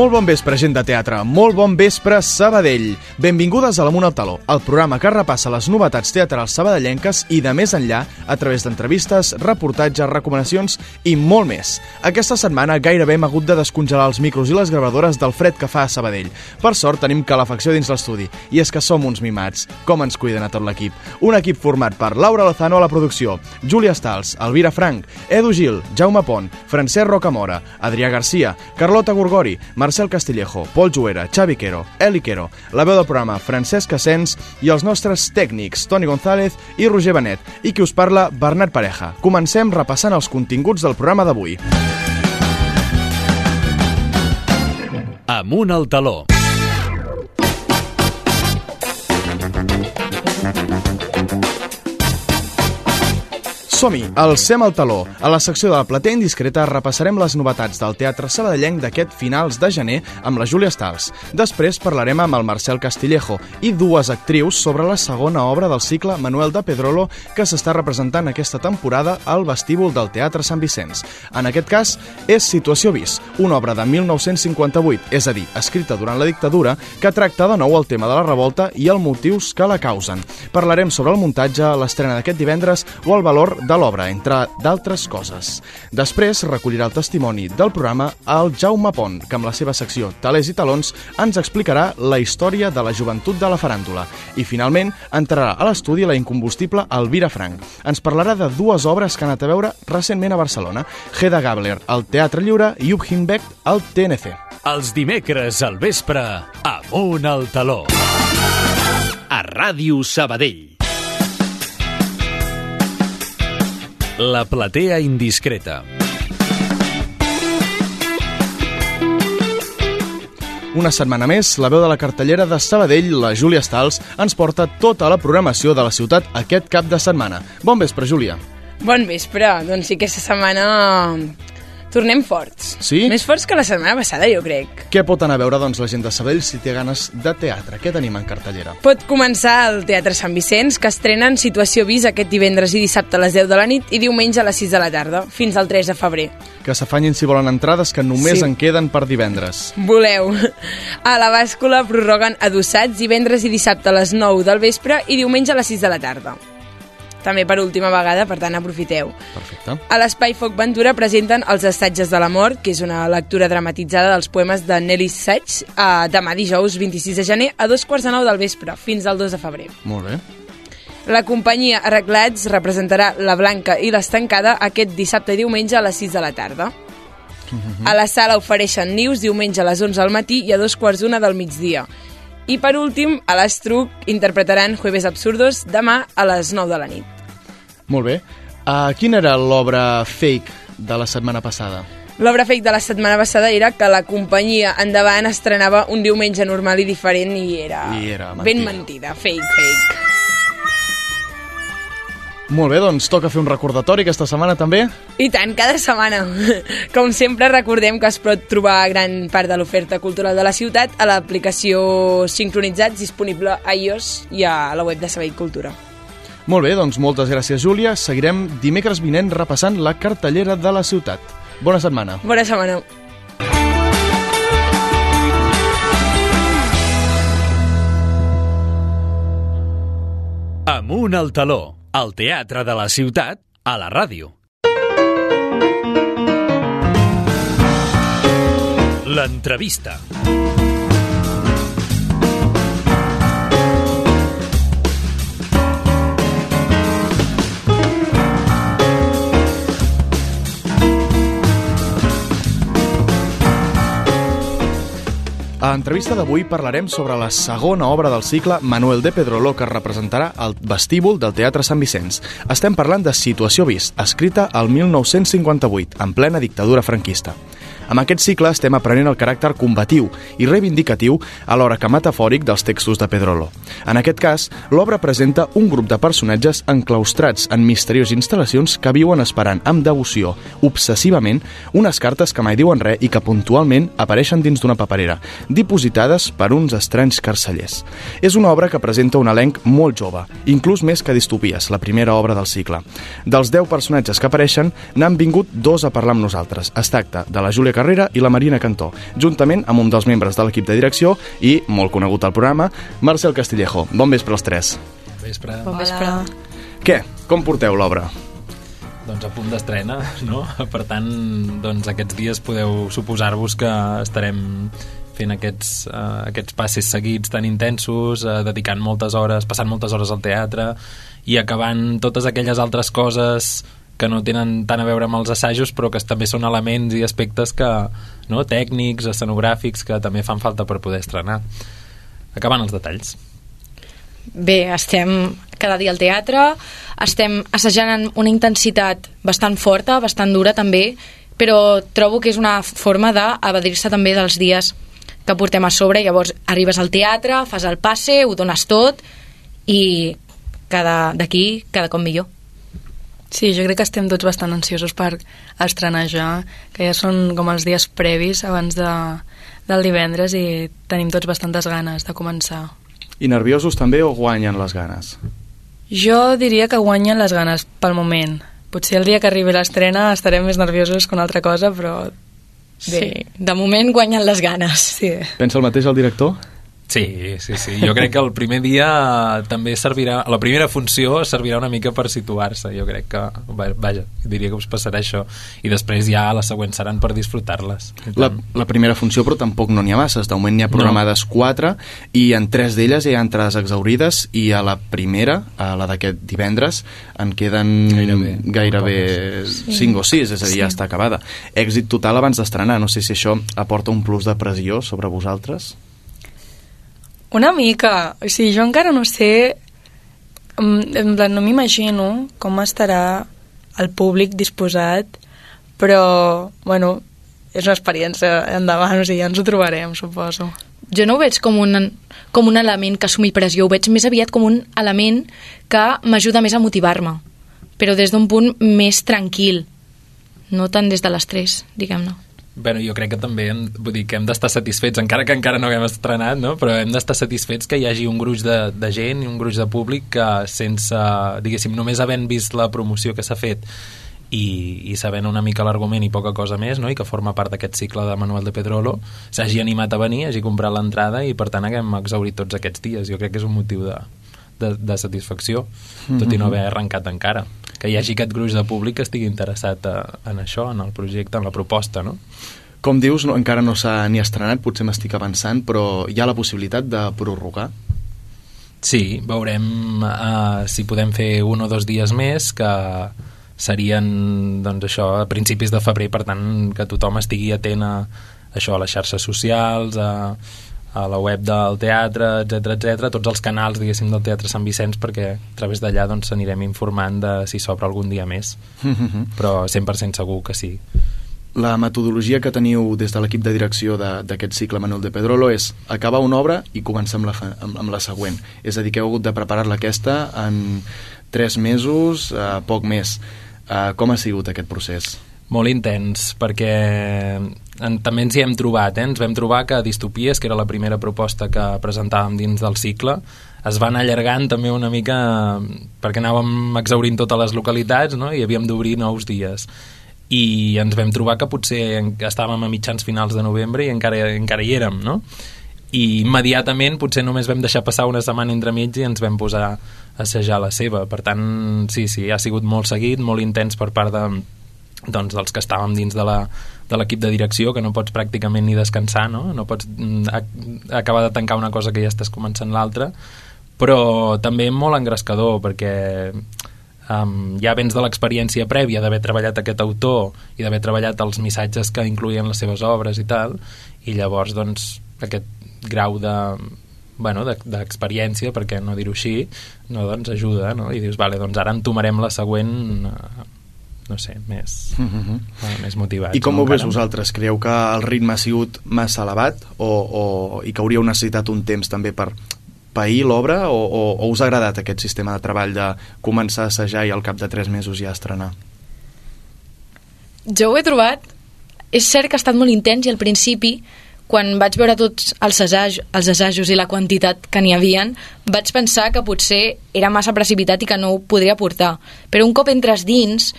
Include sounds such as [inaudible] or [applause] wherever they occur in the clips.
Molt bon vespre, gent de teatre. Molt bon vespre, Sabadell. Benvingudes a l'Amunt al Taló, el programa que repassa les novetats teatrals sabadellenques i de més enllà a través d'entrevistes, reportatges, recomanacions i molt més. Aquesta setmana gairebé hem hagut de descongelar els micros i les gravadores del fred que fa a Sabadell. Per sort tenim calefacció dins l'estudi i és que som uns mimats. Com ens cuiden a tot l'equip. Un equip format per Laura Lozano a la producció, Júlia Stals, Elvira Frank, Edu Gil, Jaume Pont, Francesc Rocamora, Adrià Garcia, Carlota Gorgori, Marcel Castillejo, Pol Juera, Xavi Quero, Eli Quero, la veu del programa Francesc Asens i els nostres tècnics Toni González i Roger Benet i qui us parla Bernat Pareja. Comencem repassant els continguts del programa d'avui. Amunt al taló. Som-hi, alcem el taló. A la secció de la platea indiscreta repassarem les novetats del teatre sabadellenc d'aquest finals de gener amb la Júlia Stals. Després parlarem amb el Marcel Castillejo i dues actrius sobre la segona obra del cicle Manuel de Pedrolo que s'està representant aquesta temporada al vestíbul del Teatre Sant Vicenç. En aquest cas, és Situació Vis, una obra de 1958, és a dir, escrita durant la dictadura, que tracta de nou el tema de la revolta i els motius que la causen. Parlarem sobre el muntatge, l'estrena d'aquest divendres o el valor de l'obra, entre d'altres coses. Després recollirà el testimoni del programa el Jaume Pont, que amb la seva secció Talers i Talons ens explicarà la història de la joventut de la faràndula. I finalment entrarà a l'estudi la incombustible Elvira Frank. Ens parlarà de dues obres que han anat a veure recentment a Barcelona, Hedda Gabler al Teatre Lliure i Hugh Hinbeck al TNC. Els dimecres al vespre, amunt al taló. A Ràdio Sabadell. La platea indiscreta. Una setmana més, la veu de la cartellera de Sabadell, la Júlia Stals, ens porta tota la programació de la ciutat aquest cap de setmana. Bon vespre, Júlia. Bon vespre. Doncs sí, aquesta setmana tornem forts. Sí? Més forts que la setmana passada, jo crec. Què pot anar a veure doncs, la gent de Sabadell si té ganes de teatre? Què tenim en cartellera? Pot començar el Teatre Sant Vicenç, que estrenen Situació Vis aquest divendres i dissabte a les 10 de la nit i diumenge a les 6 de la tarda, fins al 3 de febrer. Que s'afanyin si volen entrades, que només Sí. en queden per divendres. Voleu. A la bàscula prorroguen adossats divendres i dissabte a les 9 del vespre i diumenge a les 6 de la tarda. També per última vegada, per tant, aprofiteu. Perfecte. A l'Espai Foc Ventura presenten Els assatges de la mort, que és una lectura dramatitzada dels poemes de Nelly Sachs, eh, demà dijous 26 de gener a dos quarts de nou del vespre, fins al 2 de febrer. Molt bé. La companyia Arreglats representarà La Blanca i l'Estancada aquest dissabte i diumenge a les 6 de la tarda. A la sala ofereixen nius diumenge a les 11 al matí i a dos quarts d'una del migdia. I per últim, a l'Estruc interpretaran Jueves Absurdos demà a les 9 de la nit. Molt bé. Uh, quina era l'obra fake de la setmana passada? L'obra fake de la setmana passada era que la companyia endavant estrenava un diumenge normal i diferent i era, I era ben mentida. mentida, fake, fake. Molt bé, doncs toca fer un recordatori aquesta setmana també. I tant, cada setmana. [laughs] Com sempre, recordem que es pot trobar gran part de l'oferta cultural de la ciutat a l'aplicació Sincronitzats disponible a iOS i a la web de Sabell Cultura. Molt bé, doncs moltes gràcies, Júlia. Seguirem dimecres vinent repassant la cartellera de la ciutat. Bona setmana. Bona setmana. Amunt al taló. Al teatre de la ciutat, a la ràdio. L'entrevista. A l'entrevista d'avui parlarem sobre la segona obra del cicle Manuel de Pedrolo que es representarà al vestíbul del Teatre Sant Vicenç. Estem parlant de Situació Vis, escrita al 1958, en plena dictadura franquista. Amb aquest cicle estem aprenent el caràcter combatiu i reivindicatiu alhora que metafòric dels textos de Pedrolo. En aquest cas, l'obra presenta un grup de personatges enclaustrats en misterioses instal·lacions que viuen esperant amb devoció, obsessivament, unes cartes que mai diuen res i que puntualment apareixen dins d'una paperera, dipositades per uns estranys carcellers. És una obra que presenta un elenc molt jove, inclús més que Distopies, la primera obra del cicle. Dels 10 personatges que apareixen, n'han vingut dos a parlar amb nosaltres. Es tracta de la Júlia Carrera i la Marina Cantó, juntament amb un dels membres de l'equip de direcció i, molt conegut al programa, Marcel Castillejo. Bon vespre als tres. Vespre. Bon vespre. Què? Com porteu l'obra? Doncs a punt d'estrena, [laughs] no? Per tant, doncs aquests dies podeu suposar-vos que estarem fent aquests, uh, aquests passes seguits tan intensos, uh, dedicant moltes hores, passant moltes hores al teatre i acabant totes aquelles altres coses que no tenen tant a veure amb els assajos però que també són elements i aspectes que, no, tècnics, escenogràfics que també fan falta per poder estrenar. Acabant els detalls. Bé, estem cada dia al teatre, estem assajant amb una intensitat bastant forta, bastant dura també, però trobo que és una forma d'abadir-se també dels dies que portem a sobre, llavors arribes al teatre, fas el passe, ho dones tot i cada d'aquí cada cop millor. Sí, jo crec que estem tots bastant ansiosos per estrenar ja, que ja són com els dies previs abans de, del divendres i tenim tots bastantes ganes de començar. I nerviosos també o guanyen les ganes? Jo diria que guanyen les ganes pel moment. Potser el dia que arribi l'estrena estarem més nerviosos que una altra cosa, però... Bé, sí, de moment guanyen les ganes. Sí. Pensa el mateix el director? Sí, sí, sí. Jo crec que el primer dia també servirà... La primera funció servirà una mica per situar-se. Jo crec que... Vaja, diria que us passarà això. I després ja les següents seran per disfrutar-les. La, la primera funció, però tampoc no n'hi ha masses. De moment n'hi ha programades no. quatre i en tres d'elles hi ha entrades exaurides i a la primera, a la d'aquest divendres, en queden gairebé, gairebé sí. cinc o sis, és a dir, sí. ja està acabada. Èxit total abans d'estrenar. No sé si això aporta un plus de pressió sobre vosaltres. Una mica. O sigui, jo encara no sé... En plan, no m'imagino com estarà el públic disposat, però, bueno, és una experiència endavant, o sigui, ja ens ho trobarem, suposo. Jo no ho veig com un, com un element que assumir pressió, ho veig més aviat com un element que m'ajuda més a motivar-me, però des d'un punt més tranquil, no tant des de l'estrès, diguem-ne. Bueno, jo crec que també vull dir que hem d'estar satisfets, encara que encara no haguem estrenat, no? però hem d'estar satisfets que hi hagi un gruix de, de gent i un gruix de públic que sense, diguéssim, només havent vist la promoció que s'ha fet i, i sabent una mica l'argument i poca cosa més, no? i que forma part d'aquest cicle de Manuel de Pedrolo, s'hagi animat a venir, hagi comprat l'entrada i per tant haguem exaurit tots aquests dies. Jo crec que és un motiu de, de, de satisfacció, tot i no haver arrencat encara que hi hagi aquest gruix de públic que estigui interessat a, en això, en el projecte, en la proposta, no? Com dius, no, encara no s'ha ni estrenat, potser m'estic avançant, però hi ha la possibilitat de prorrogar? Sí, veurem uh, si podem fer un o dos dies més, que serien, doncs això, a principis de febrer, per tant, que tothom estigui atent a això, a les xarxes socials, a, a la web del teatre, etc etc, tots els canals, diguéssim, del Teatre Sant Vicenç, perquè a través d'allà doncs anirem informant de si s'obre algun dia més. [laughs] Però 100% segur que sí. La metodologia que teniu des de l'equip de direcció d'aquest cicle Manuel de Pedrolo és acabar una obra i començar amb la, amb, amb la següent. És a dir, que heu hagut de preparar-la aquesta en tres mesos, eh, poc més. Eh, com ha sigut aquest procés? Molt intens, perquè en, també ens hi hem trobat, eh? ens vam trobar que Distopies, que era la primera proposta que presentàvem dins del cicle, es van allargant també una mica perquè anàvem exaurint totes les localitats no? i havíem d'obrir nous dies i ens vam trobar que potser estàvem a mitjans finals de novembre i encara, encara hi érem, no? i immediatament potser només vam deixar passar una setmana entremig i ens vam posar a assajar la seva. Per tant, sí, sí, ha sigut molt seguit, molt intens per part de, doncs, dels que estàvem dins de la de l'equip de direcció, que no pots pràcticament ni descansar, no? No pots mm, acabar de tancar una cosa que ja estàs començant l'altra, però també molt engrescador, perquè um, ja vens de l'experiència prèvia d'haver treballat aquest autor i d'haver treballat els missatges que incluïen les seves obres i tal, i llavors, doncs, aquest grau de bueno, d'experiència, de, perquè no dir-ho així, no, doncs ajuda, no? I dius, vale, doncs ara entomarem la següent no sé, més, uh mhm. -huh. uh, més motivat. I com ho veus vosaltres? Creieu que el ritme ha sigut massa elevat o, o, i que hauríeu necessitat un temps també per pair l'obra o, o, o us ha agradat aquest sistema de treball de començar a assajar i al cap de tres mesos ja estrenar? Jo ho he trobat és cert que ha estat molt intens i al principi quan vaig veure tots els, assajos, els assajos i la quantitat que n'hi havien, vaig pensar que potser era massa precipitat i que no ho podria portar. Però un cop entres dins,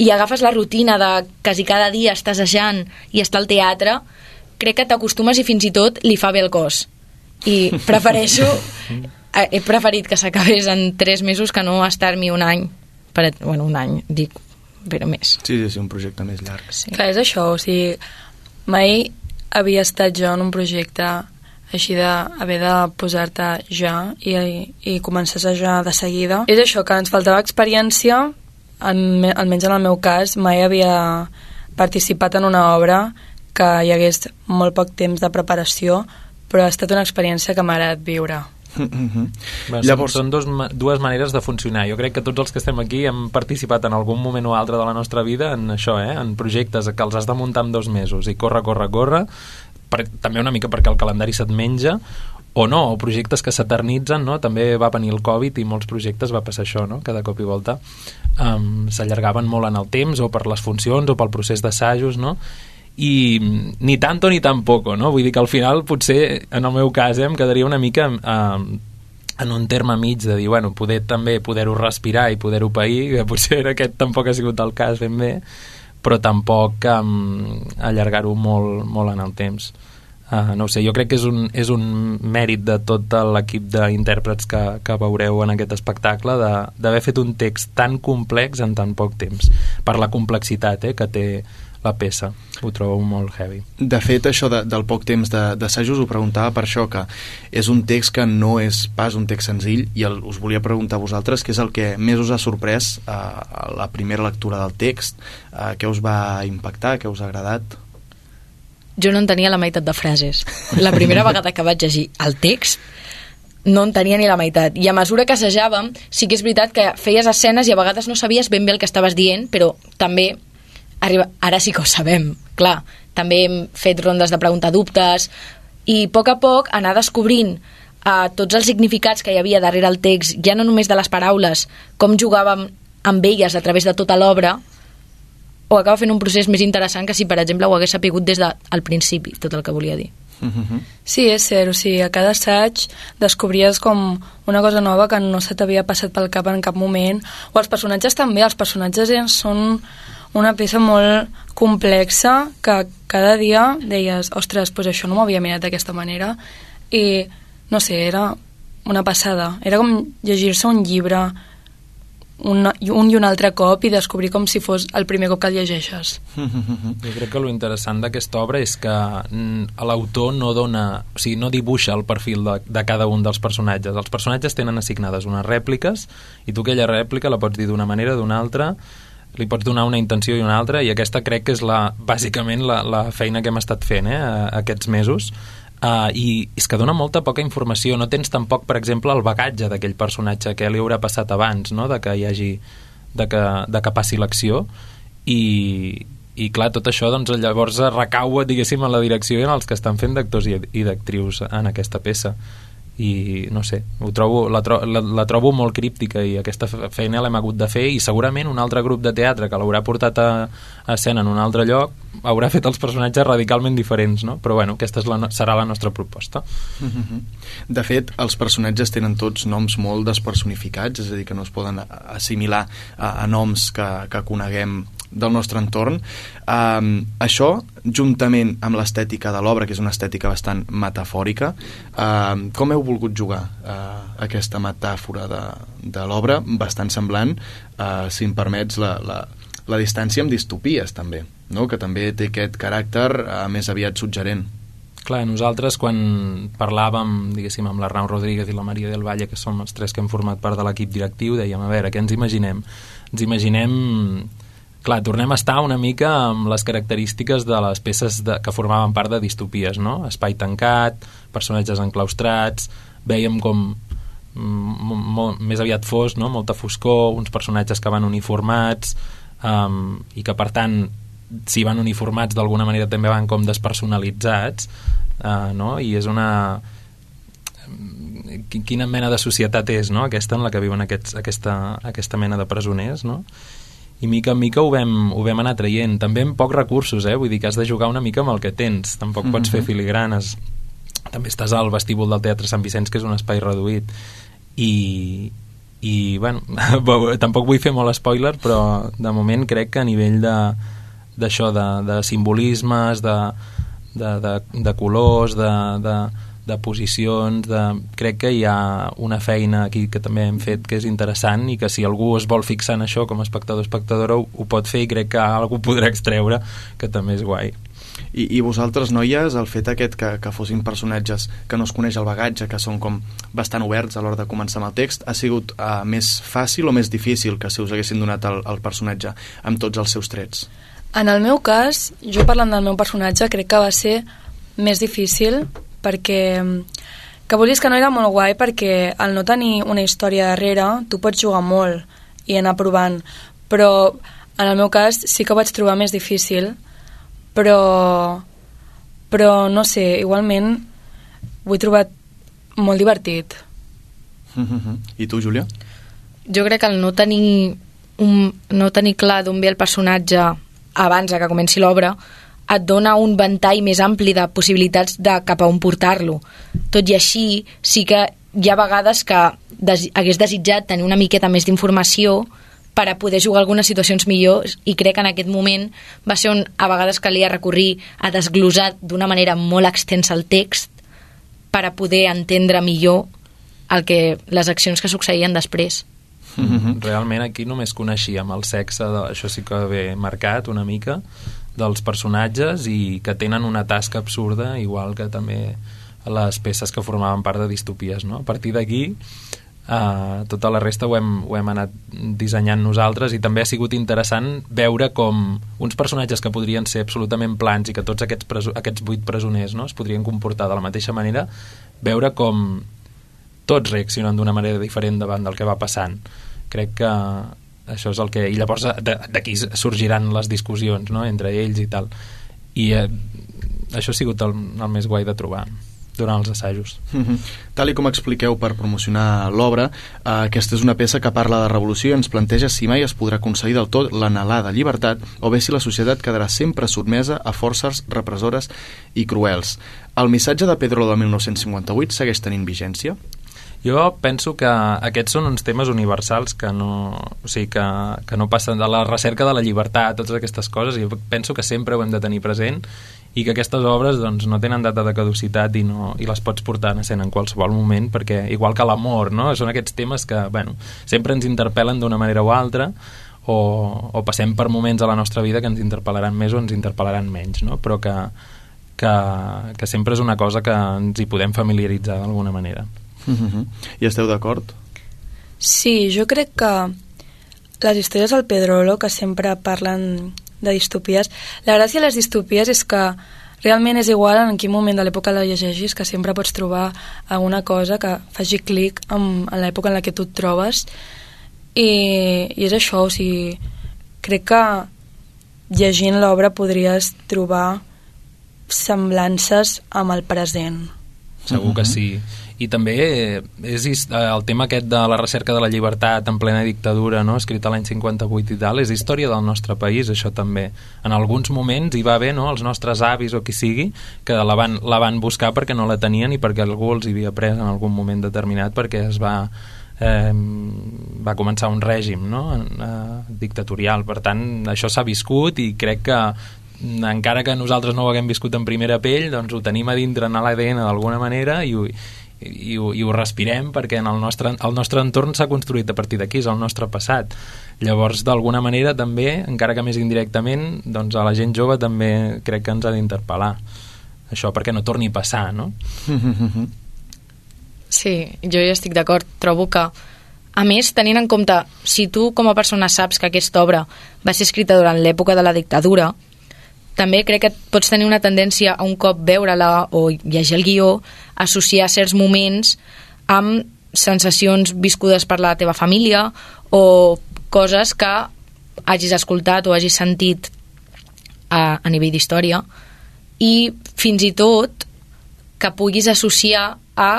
i agafes la rutina de quasi cada dia estàs assajant i està al teatre, crec que t'acostumes i fins i tot li fa bé el cos. I [laughs] prefereixo... eh, he preferit que s'acabés en tres mesos que no estar-m'hi un any. Per, bueno, un any, dic, però més. Sí, sí, sí, un projecte més llarg. Sí. Clar, és això, o sigui, mai havia estat jo en un projecte així d'haver de posar-te ja i, i començar a ja de seguida. És això, que ens faltava experiència, en, almenys en el meu cas, mai havia participat en una obra que hi hagués molt poc temps de preparació, però ha estat una experiència que m'ha agradat viure. Mhm. Bé, Llavors, són, dos, dues maneres de funcionar. Jo crec que tots els que estem aquí hem participat en algun moment o altre de la nostra vida en això, eh? en projectes que els has de muntar en dos mesos i corre, corre, corre, per, també una mica perquè el calendari se't menja, o no, o projectes que s'eternitzen, no? també va venir el Covid i molts projectes va passar això, no? cada cop i volta um, s'allargaven molt en el temps o per les funcions o pel procés d'assajos, no? i ni tanto ni tampoco, no? Vull dir que al final potser, en el meu cas, eh, em quedaria una mica eh, en un terme mig de dir, bueno, poder també poder-ho respirar i poder-ho pair, que potser aquest tampoc ha sigut el cas ben bé, però tampoc um, allargar-ho molt, molt en el temps. Uh, no sé, jo crec que és un, és un mèrit de tot l'equip d'intèrprets que, que veureu en aquest espectacle d'haver fet un text tan complex en tan poc temps, per la complexitat eh, que té la peça. Ho trobo molt heavy. De fet, això de, del poc temps d'assajos ho preguntava per això, que és un text que no és pas un text senzill i el, us volia preguntar a vosaltres què és el que més us ha sorprès a, a la primera lectura del text, a, què us va impactar, què us ha agradat? Jo no entenia la meitat de frases. La primera vegada que vaig llegir el text no en tenia ni la meitat. I a mesura que assajàvem, sí que és veritat que feies escenes i a vegades no sabies ben bé el que estaves dient, però també arriba... ara sí que ho sabem, clar. També hem fet rondes de preguntar-dubtes i a poc a poc anar descobrint uh, tots els significats que hi havia darrere el text, ja no només de les paraules, com jugàvem amb elles a través de tota l'obra, o acaba fent un procés més interessant que si, per exemple, ho hagués sapigut des del principi, tot el que volia dir. Sí, és cert, o sigui, a cada assaig descobries com una cosa nova que no se t'havia passat pel cap en cap moment, o els personatges també, els personatges són una peça molt complexa que cada dia deies, ostres, doncs això no m'havia mirat d'aquesta manera, i no sé, era una passada, era com llegir-se un llibre un, un i un altre cop i descobrir com si fos el primer cop que el llegeixes. [laughs] Jo crec que lo interessant d'aquesta obra és que mm, l'autor no dona, o sigui, no dibuixa el perfil de, de cada un dels personatges. Els personatges tenen assignades unes rèpliques i tu aquella rèplica la pots dir d'una manera, d'una altra, li pots donar una intenció i una altra i aquesta crec que és la, bàsicament la, la feina que hem estat fent eh, aquests mesos Uh, i és que dona molta poca informació. No tens tampoc, per exemple, el bagatge d'aquell personatge que li haurà passat abans no? de que hi hagi de que, de que passi l'acció. I, i clar, tot això doncs, llavors recau diguéssim en la direcció i en els que estan fent d'actors i, i d'actrius en aquesta peça i no sé, ho trobo, la, tro la, la trobo molt críptica i aquesta fe- feina l'hem hagut de fer i segurament un altre grup de teatre que l'haurà portat a, a escena en un altre lloc haurà fet els personatges radicalment diferents no? però bueno, aquesta és la, serà la nostra proposta De fet, els personatges tenen tots noms molt despersonificats, és a dir, que no es poden assimilar a, a noms que, que coneguem del nostre entorn. Um, això, juntament amb l'estètica de l'obra, que és una estètica bastant metafòrica, um, com heu volgut jugar uh, aquesta metàfora de, de l'obra, bastant semblant, uh, si em permets, la, la, la distància amb distopies, també, no? que també té aquest caràcter uh, més aviat suggerent. Clar, nosaltres quan parlàvem, diguéssim, amb l'Arnau Rodríguez i la Maria del Valle, que som els tres que hem format part de l'equip directiu, dèiem, a veure, què ens imaginem? Ens imaginem... Clar, tornem a estar una mica amb les característiques de les peces de, que formaven part de distopies, no? Espai tancat, personatges enclaustrats, veiem com mm, molt, més aviat fos, no? molta foscor, uns personatges que van uniformats um, i que per tant si van uniformats d'alguna manera també van com despersonalitzats uh, no? i és una qui- quina mena de societat és no? aquesta en la que viuen aquests, aquesta, aquesta mena de presoners no? I mica en mica ho vam, ho vam anar traient també amb pocs recursos, eh? vull dir que has de jugar una mica amb el que tens, tampoc mm -hmm. pots fer filigranes també estàs al vestíbul del Teatre Sant Vicenç que és un espai reduït i, i bueno, [laughs] tampoc vull fer molt spoiler però de moment crec que a nivell de d'això, de, de simbolismes de, de, de, de colors de, de, de posicions de... crec que hi ha una feina aquí que també hem fet que és interessant i que si algú es vol fixar en això com a espectador o espectadora ho, ho pot fer i crec que algú podrà extreure que també és guai i, I vosaltres, noies, el fet aquest que, que fossin personatges que no es coneix el bagatge, que són com bastant oberts a l'hora de començar amb el text, ha sigut uh, més fàcil o més difícil que si us haguessin donat el, el personatge amb tots els seus trets? En el meu cas, jo parlant del meu personatge, crec que va ser més difícil perquè que vulguis que no era molt guai perquè al no tenir una història darrere tu pots jugar molt i anar provant però en el meu cas sí que ho vaig trobar més difícil però, però no sé, igualment ho he trobat molt divertit. I tu, Júlia? Jo crec que el no tenir, un, no tenir clar d'on ve el personatge abans que comenci l'obra et dona un ventall més ampli de possibilitats de cap a on portar-lo. Tot i així, sí que hi ha vegades que des, hagués desitjat tenir una miqueta més d'informació per a poder jugar algunes situacions millors i crec que en aquest moment va ser on a vegades calia recurrir a desglosar d'una manera molt extensa el text per a poder entendre millor el que, les accions que succeïen després. Mm [laughs] -hmm. Realment aquí només coneixíem el sexe, de, això sí que ve marcat una mica, dels personatges i que tenen una tasca absurda, igual que també les peces que formaven part de distopies. No? A partir d'aquí Uh, tota la resta ho hem, ho hem anat dissenyant nosaltres i també ha sigut interessant veure com uns personatges que podrien ser absolutament plans i que tots aquests, preso aquests vuit presoners no, es podrien comportar de la mateixa manera veure com tots reaccionen d'una manera diferent davant del que va passant crec que això és el que... i llavors d'aquí sorgiran les discussions no? entre ells i tal i eh, això ha sigut el, el més guai de trobar durant els assajos. Mm -hmm. Tal i com expliqueu per promocionar l'obra, eh, aquesta és una peça que parla de revolució i ens planteja si mai es podrà aconseguir del tot l'anhelada llibertat o bé si la societat quedarà sempre sotmesa a forces repressores i cruels. El missatge de Pedro del 1958 segueix tenint vigència? Jo penso que aquests són uns temes universals que no, o sigui, que, que no passen de la recerca de la llibertat, totes aquestes coses, i penso que sempre ho hem de tenir present i que aquestes obres doncs, no tenen data de caducitat i, no, i les pots portar en escena en qualsevol moment perquè igual que l'amor, no? són aquests temes que bueno, sempre ens interpel·len d'una manera o altra o, o passem per moments a la nostra vida que ens interpel·laran més o ens interpel·laran menys no? però que, que, que sempre és una cosa que ens hi podem familiaritzar d'alguna manera mm -hmm. I esteu d'acord? Sí, jo crec que les històries del Pedrolo que sempre parlen de distopies. La gràcia de les distopies és que realment és igual en quin moment de l'època la llegeixis, que sempre pots trobar alguna cosa que faci clic en, en l'època en la que tu et trobes i, i és això, o sigui, crec que llegint l'obra podries trobar semblances amb el present. Segur que sí i també és el tema aquest de la recerca de la llibertat en plena dictadura, no? escrit l'any 58 i tal, és història del nostre país, això també. En alguns moments hi va haver no? els nostres avis o qui sigui que la van, la van buscar perquè no la tenien i perquè algú els havia pres en algun moment determinat perquè es va eh, va començar un règim no? eh, dictatorial. Per tant, això s'ha viscut i crec que encara que nosaltres no ho haguem viscut en primera pell, doncs ho tenim a dintre en l'ADN d'alguna manera i, i, ho, i ho respirem perquè en el nostre, el nostre entorn s'ha construït a partir d'aquí, és el nostre passat. Llavors, d'alguna manera, també, encara que més indirectament, doncs a la gent jove també crec que ens ha d'interpel·lar. Això perquè no torni a passar, no? [laughs] Sí, jo ja estic d'acord. Trobo que, a més, tenint en compte, si tu com a persona saps que aquesta obra va ser escrita durant l'època de la dictadura, també crec que pots tenir una tendència a un cop veure-la o llegir el guió, associar certs moments amb sensacions viscudes per la teva família o coses que hagis escoltat o hagis sentit a, a nivell d'història i fins i tot que puguis associar a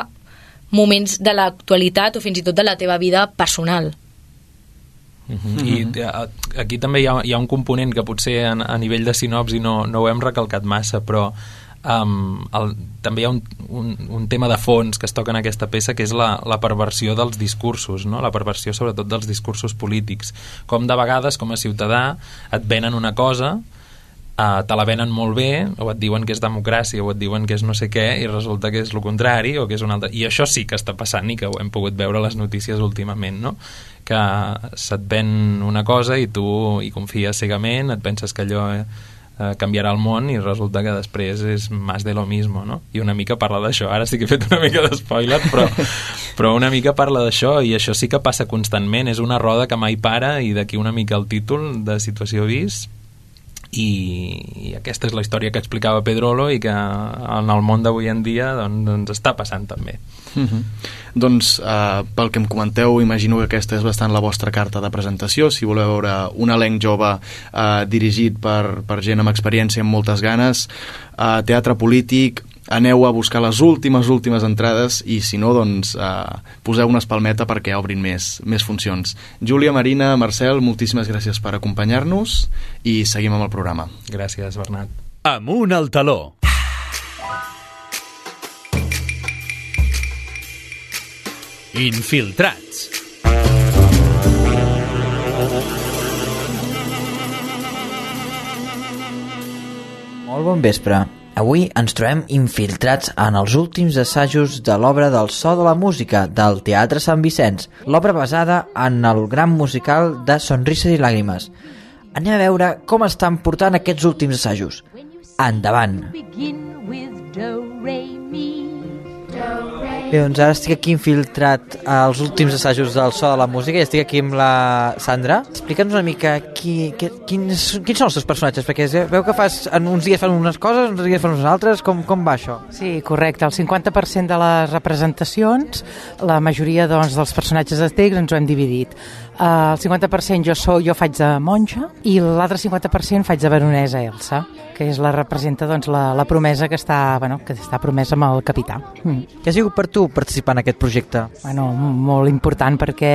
moments de l'actualitat o fins i tot de la teva vida personal. Uh -huh. I uh, aquí també hi ha, hi ha un component que potser a, a nivell de sinopsi no, no ho hem recalcat massa, però um, el, també hi ha un, un, un tema de fons que es toca en aquesta peça que és la, la perversió dels discursos no? la perversió sobretot dels discursos polítics com de vegades com a ciutadà et venen una cosa uh, te la venen molt bé, o et diuen que és democràcia, o et diuen que és no sé què, i resulta que és el contrari, o que és un altre... I això sí que està passant i que ho hem pogut veure a les notícies últimament, no? Que se't ven una cosa i tu hi confies cegament, et penses que allò eh, canviarà el món i resulta que després és més de lo mismo, no? I una mica parla d'això. Ara sí que he fet una mica d'espoiler, però, [laughs] però una mica parla d'això i això sí que passa constantment. És una roda que mai para i d'aquí una mica el títol de Situació Vis i, i aquesta és la història que explicava Pedrolo i que en el món d'avui en dia doncs, doncs està passant també Uh -huh. Doncs uh, pel que em comenteu imagino que aquesta és bastant la vostra carta de presentació si voleu veure un elenc jove uh, dirigit per, per gent amb experiència i amb moltes ganes uh, teatre polític aneu a buscar les últimes, últimes entrades i si no, doncs eh, poseu una espalmeta perquè obrin més, més funcions. Júlia, Marina, Marcel, moltíssimes gràcies per acompanyar-nos i seguim amb el programa. Gràcies, Bernat. Amunt al taló. Infiltrats. Molt bon vespre. Avui ens trobem infiltrats en els últims assajos de l'obra del so de la música del Teatre Sant Vicenç, l'obra basada en el gran musical de Sonrises i Làgrimes. Anem a veure com estan portant aquests últims assajos. Endavant! begin with do, re, mi. Bé, doncs ara estic aquí infiltrat als últims assajos del so de la música i estic aquí amb la Sandra. Explica'ns una mica qui, qui, quins, quins són els teus personatges, perquè veu que fas, en uns dies fan unes coses, uns dies fan unes altres, com, com va això? Sí, correcte. El 50% de les representacions, la majoria doncs, dels personatges de text ens ho hem dividit. Uh, el 50% jo, sou, jo faig de monja i l'altre 50% faig de baronesa Elsa, que és la representa doncs, la, la promesa que està, bueno, que està promesa amb el capità. Mm. Què ha sigut per tu participar en aquest projecte? Bueno, molt important perquè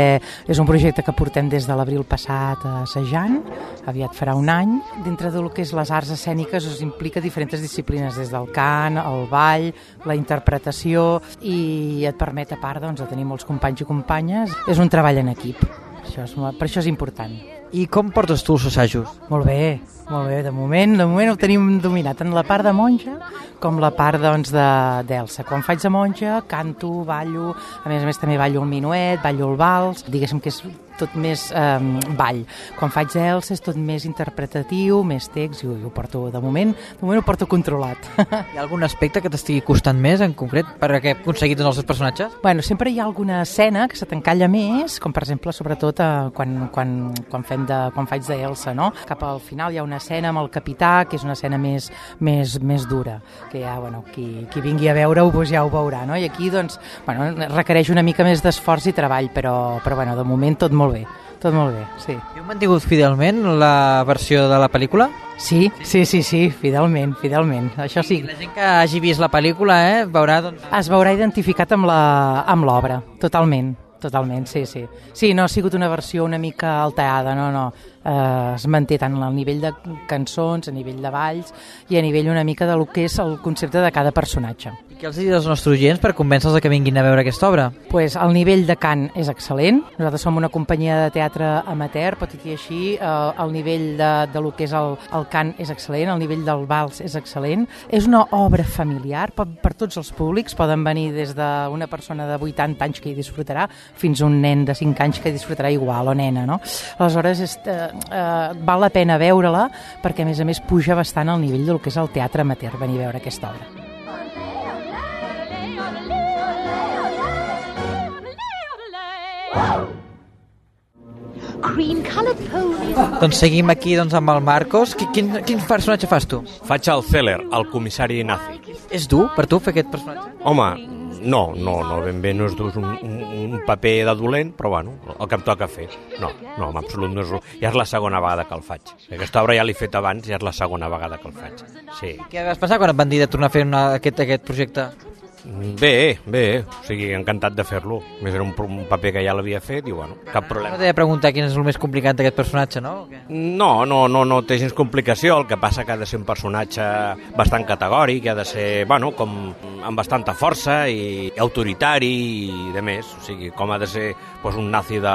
és un projecte que portem des de l'abril passat assajant, aviat farà un any. Dintre del que és les arts escèniques us implica diferents disciplines, des del cant, el ball, la interpretació i et permet, a part, doncs, de tenir molts companys i companyes, és un treball en equip. Això és, per això és important. I com portes tu els assajos? Molt bé, molt bé. De moment, de moment ho tenim dominat, tant la part de monja com la part doncs, de- d'Elsa. Quan faig de monja, canto, ballo, a més a més també ballo el minuet, ballo el vals, diguéssim que és tot més eh, ball. Quan faig d'Elsa és tot més interpretatiu, més text, i ho, ho porto, de moment, de moment ho porto controlat. [laughs] Hi ha algun aspecte que t'estigui costant més, en concret, per haver aconseguit tots els seus personatges? Bueno, sempre hi ha alguna escena que se t'encalla més, com per exemple, sobretot eh, quan, quan, quan, fem de, quan faig d'Elsa, no? Cap al final hi ha una escena amb el capità, que és una escena més, més, més dura, que ja, bueno, qui, qui vingui a veure-ho doncs ja ho veurà, no? I aquí, doncs, bueno, requereix una mica més d'esforç i treball, però, però bueno, de moment tot molt bé, tot molt bé, sí. I heu mantingut fidelment la versió de la pel·lícula? Sí, sí, sí, sí, fidelment, fidelment, això sí. La gent que hagi vist la pel·lícula eh, veurà doncs, Es veurà identificat amb l'obra, totalment, totalment, sí, sí. Sí, no ha sigut una versió una mica alterada, no, no. Eh, es manté tant al nivell de cançons, a nivell de balls i a nivell una mica de lo que és el concepte de cada personatge. I què els dius als nostres oients per convèncer-los que vinguin a veure aquesta obra? Pues el nivell de cant és excel·lent. Nosaltres som una companyia de teatre amateur, tot i així eh, el nivell de, de lo que és el, el cant és excel·lent, el nivell del vals és excel·lent. És una obra familiar per, per tots els públics. Poden venir des d'una persona de 80 anys que hi disfrutarà fins a un nen de 5 anys que disfrutarà igual, o nena, no? Aleshores, és, eh, eh, val la pena veure-la perquè, a més a més, puja bastant al nivell del que és el teatre amateur, venir a veure aquesta obra. Cream colored ponies. Doncs seguim aquí doncs, amb el Marcos. Qui- Quin, quin personatge fas tu? Faig el Zeller, el comissari nazi. És dur per tu fer aquest personatge? Home, no, no, no, ben bé no és dur, un, un, un paper de dolent, però bueno, el que em toca fer. No, no, en absolut no és. Ja és la segona vegada que el faig. Aquesta obra ja l'he fet abans, ja és la segona vegada que el faig. Sí. Què vas pensar quan et van dir de tornar a fer una, aquest, aquest projecte? Bé, bé, o sigui, encantat de fer-lo. Més era un, un paper que ja l'havia fet i, bueno, cap No problema. t'he de preguntar quin és el més complicat d'aquest personatge, no? No, no, no, no té gens complicació, el que passa que ha de ser un personatge bastant categòric, ha de ser, bueno, com amb bastanta força i autoritari i de més, o sigui, com ha de ser doncs, un nazi de,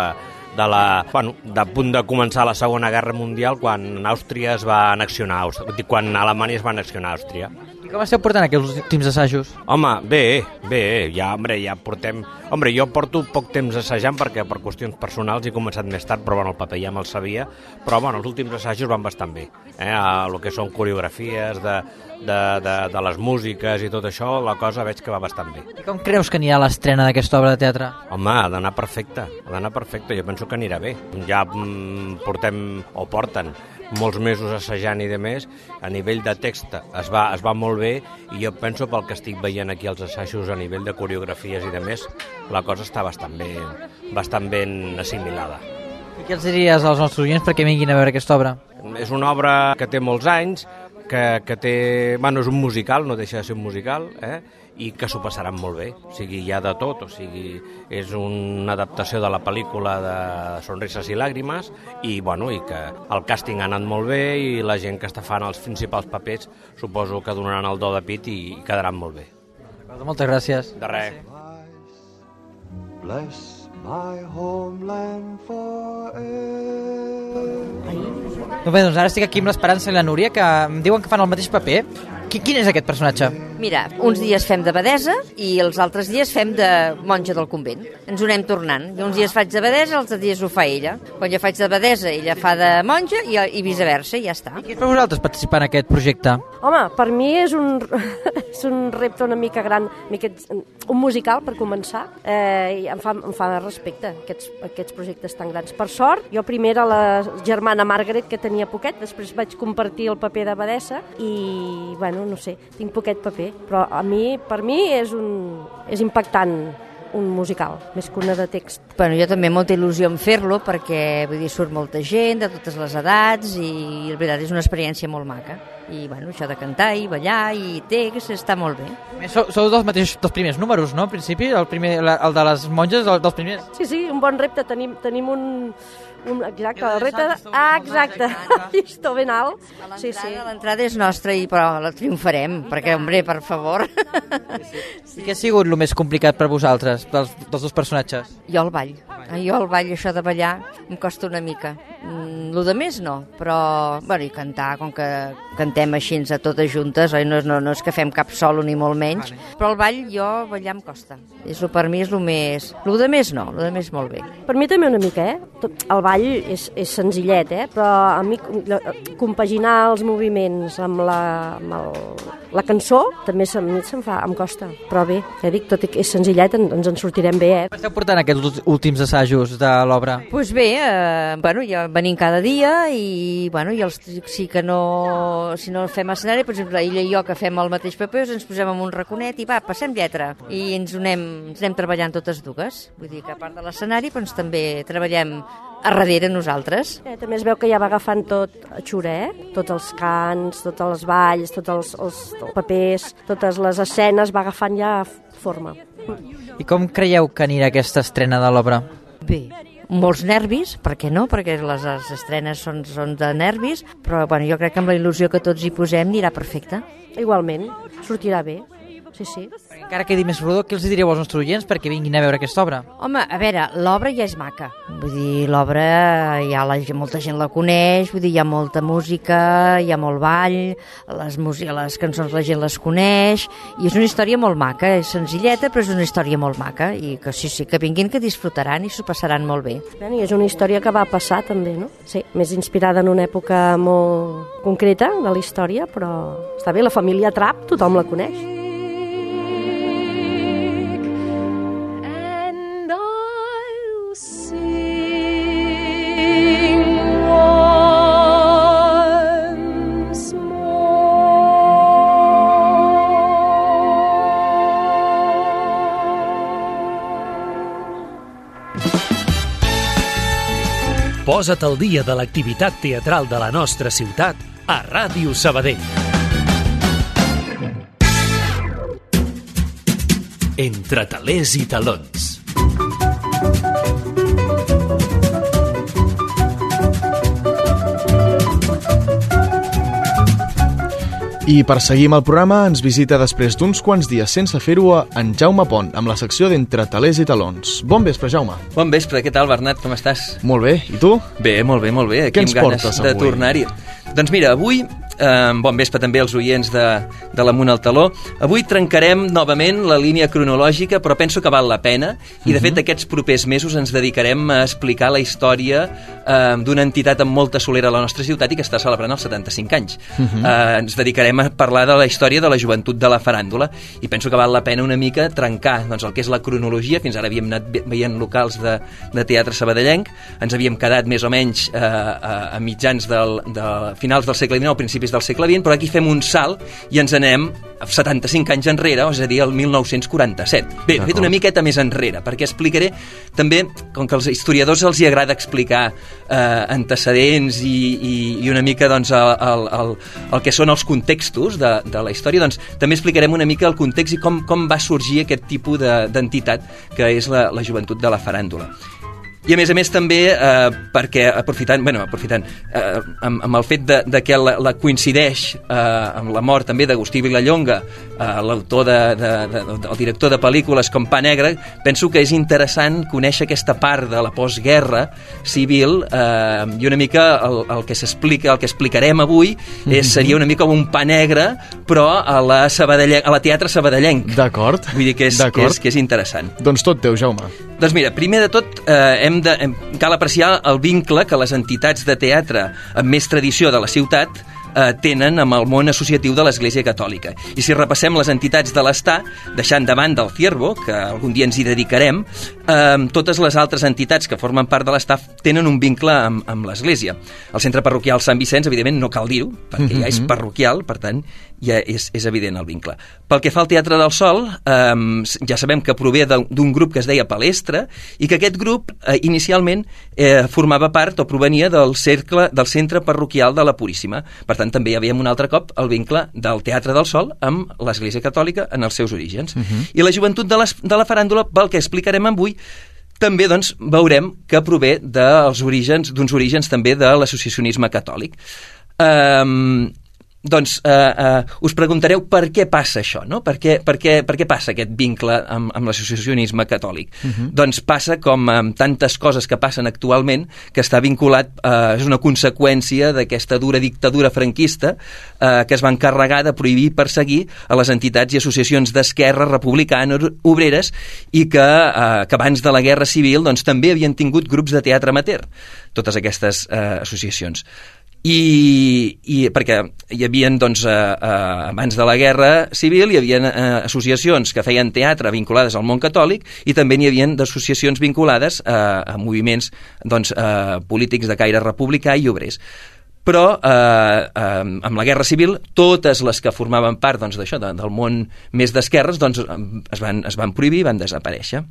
de la, bueno, de punt de començar la Segona Guerra Mundial quan Àustria es va dir, quan Alemanya es va annexionar a Àustria. Com esteu portant aquests últims assajos? Home, bé, bé, ja, hombre, ja portem... Hombre, jo porto poc temps assajant perquè per qüestions personals he començat més tard, però bueno, el paper ja me'l sabia, però bueno, els últims assajos van bastant bé. Eh? El que són coreografies de, de, de, de les músiques i tot això, la cosa veig que va bastant bé. I com creus que anirà l'estrena d'aquesta obra de teatre? Home, ha d'anar perfecte, ha d'anar perfecte, jo penso que anirà bé. Ja mm, portem, o porten, molts mesos assajant i de més, a nivell de text es va, es va molt bé i jo penso pel que estic veient aquí els assajos a nivell de coreografies i de més, la cosa està bastant ben, bastant ben assimilada. I què els diries als nostres oients perquè vinguin a veure aquesta obra? És una obra que té molts anys, que, que té... Bueno, és un musical, no deixa de ser un musical, eh? I que s'ho passaran molt bé. O sigui, hi ha de tot, o sigui, és una adaptació de la pel·lícula de Sonrises i Làgrimes, i, bueno, i que el càsting ha anat molt bé i la gent que està fan els principals papers suposo que donaran el do de pit i, i quedaran molt bé. Moltes gràcies. De res. Bless my homeland forever. Doncs bé, doncs ara estic aquí amb l'Esperança i la Núria, que em diuen que fan el mateix paper. Qui, quin és aquest personatge? Mira, uns dies fem de badesa i els altres dies fem de monja del convent. Ens ho anem tornant. I uns dies faig de badesa, els altres dies ho fa ella. Quan jo faig de badesa, ella fa de monja i, i viceversa, i ja està. Qui és per vosaltres participar en aquest projecte? Home, per mi és un, [laughs] és un repte una mica gran, una mica, un musical per començar, eh, i em fa, em fa respecte aquests, aquests projectes tan grans. Per sort, jo primer era la germana Margaret, que tenia poquet, després vaig compartir el paper d'abadessa i, bueno, no sé, tinc poquet paper, però a mi, per mi és, un, és impactant un musical, més que una de text. Bueno, jo també molta il·lusió en fer-lo perquè vull dir, surt molta gent de totes les edats i la veritat és una experiència molt maca. I bueno, això de cantar i ballar i text està molt bé. Sou, sou dels mateixos, dels primers números, no? Al principi, el, primer, la, el de les monges, el, dels primers. Sí, sí, un bon repte. Tenim, tenim un, un exacte, repte... De... Ah, exacte, llistó [laughs] ben alt. Sí, sí. L'entrada és nostra, i però la triomfarem, perquè, hombre, per favor. I què ha sigut el més complicat per vosaltres, dels, dels dos personatges? Jo el ball. Ah, Jo el ball, això de ballar, em costa una mica. Mm, lo de més no, però, bueno, i cantar, com que cantem així a totes juntes, oi? No, no, no és que fem cap solo ni molt menys, però el ball, jo, ballar em costa. És, lo- per mi és el més... Lo de més no, lo de més molt bé. Per mi també una mica, eh? Tot, el ball és, és senzillet, eh? Però a mi la- compaginar els moviments amb la, amb el, la cançó també se, a mi se'm fa, em costa. Però bé, ja dic, tot i que és senzillet, en, ens en sortirem bé, eh? Esteu portant aquests últims assajos de l'obra? Doncs pues bé, eh, bueno, ja venim cada dia i, bueno, i els, sí que no, si no fem escenari, per exemple, ella i jo que fem el mateix paper, doncs ens posem en un raconet i va, passem lletra. I ens anem, ens anem treballant totes dues. Vull dir que a part de l'escenari, doncs també treballem a darrere nosaltres. eh? També es veu que ja va agafant tot a xura, eh? Tots els cants, tots els balls, tots els, els papers, totes les escenes, va agafant ja forma. I com creieu que anirà aquesta estrena de l'obra? Bé, molts nervis, per què no? Perquè les, les estrenes són, són de nervis, però bueno, jo crec que amb la il·lusió que tots hi posem anirà perfecte. Igualment, sortirà bé. Sí, sí. Encara quedi més rodó, què els direu als nostres oients perquè vinguin a veure aquesta obra? Home, a veure, l'obra ja és maca. Vull dir, l'obra ja la, molta gent la coneix, vull dir, hi ha molta música, hi ha molt ball, les, música, les cançons la gent les coneix, i és una història molt maca, és senzilleta, però és una història molt maca, i que sí, sí, que vinguin, que disfrutaran i s'ho passaran molt bé. I és una història que va passar també, no? Sí, més inspirada en una època molt concreta de la història, però està bé, la família Trapp tothom la coneix. Posa't al dia de l'activitat teatral de la nostra ciutat a Ràdio Sabadell. entre talers i talons. I per seguir amb el programa ens visita després d'uns quants dies sense fer-ho en Jaume Pont, amb la secció d'Entre talers i talons. Bon vespre, Jaume. Bon vespre, què tal, Bernat? Com estàs? Molt bé, i tu? Bé, molt bé, molt bé. Aquí Què ens portes de avui? tornar-hi. Doncs mira, avui, eh, bon vespre també als oients de, de l'Amunt al Taló, avui trencarem novament la línia cronològica, però penso que val la pena, i de Mhm. fet aquests propers mesos ens dedicarem a explicar la història eh, d'una entitat amb molta solera a la nostra ciutat i que està celebrant els 75 anys. Mhm. eh, ens dedicarem a parlar de la història de la joventut de la faràndula i penso que val la pena una mica trencar doncs, el que és la cronologia, fins ara havíem anat ve- veient locals de, de teatre sabadellenc, ens havíem quedat més o menys eh, a, a mitjans del, de finals del segle XIX, principis del segle XX, però aquí fem un salt i ens anem 75 anys enrere, és a dir, el 1947. Bé, he fet una miqueta més enrere, perquè explicaré també, com que als historiadors els hi agrada explicar eh, antecedents i, i, i una mica doncs, el, el, el, el que són els contextos de, de la història, doncs també explicarem una mica el context i com, com va sorgir aquest tipus de- d'entitat que és la, la joventut de la faràndula. I a més a més també eh, perquè aprofitant, bueno, aprofitant eh, amb, amb el fet de, de que la, la coincideix eh, amb la mort també d'Agustí Vilallonga, eh, l'autor de, de, de, de, el director de pel·lícules com Pa Negre, penso que és interessant conèixer aquesta part de la postguerra civil eh, i una mica el, el que s'explica, el que explicarem avui és, seria una mica un Pa Negre però a la, Sabadellenc, a la teatre sabadellenc. D'acord. Vull dir que és, que és, que és interessant. Doncs tot teu, Jaume. Doncs mira, primer de tot eh, hem de, hem, cal apreciar el vincle que les entitats de teatre amb més tradició de la ciutat eh, tenen amb el món associatiu de l'Església Catòlica. I si repassem les entitats de l'Està, deixant davant del Ciervo, que algun dia ens hi dedicarem, eh, totes les altres entitats que formen part de l'Està tenen un vincle amb, amb l'Església. El centre parroquial Sant Vicenç, evidentment, no cal dir-ho, perquè ja és Mhm. parroquial, per tant, ja és, és evident el vincle. Pel que fa al Teatre del Sol, eh, ja sabem que prové d'un d'un grup que es deia Palestra i que aquest grup eh, inicialment eh, formava part o provenia del cercle del centre parroquial de la Puríssima. Per tant, també hi havia un altre cop el vincle del Teatre del Sol amb l'Església Catòlica en els seus orígens. I la joventut de, les, de la faràndula, pel que explicarem avui, també doncs, veurem que prové dels orígens d'uns orígens també de l'associacionisme catòlic. Um, doncs eh, eh, us preguntareu per què passa això, no? Per què, per què, per què passa aquest vincle amb, amb l'associacionisme catòlic? Mhm. Doncs passa com amb tantes coses que passen actualment, que està vinculat, eh, és una conseqüència d'aquesta dura dictadura franquista eh, que es va encarregar de prohibir i perseguir a les entitats i associacions d'esquerra republicanes obreres i que, eh, que abans de la Guerra Civil doncs, també havien tingut grups de teatre amateur, totes aquestes eh, associacions i, i perquè hi havia doncs, eh, eh, abans de la Guerra Civil hi havia eh, associacions que feien teatre vinculades al món catòlic i també n'hi havia d'associacions vinculades eh, a moviments doncs, eh, polítics de caire republicà i obrers. Però eh, eh, amb la Guerra Civil totes les que formaven part doncs, d'això de, del món més d'esquerres doncs, es, van, es van prohibir i van desaparèixer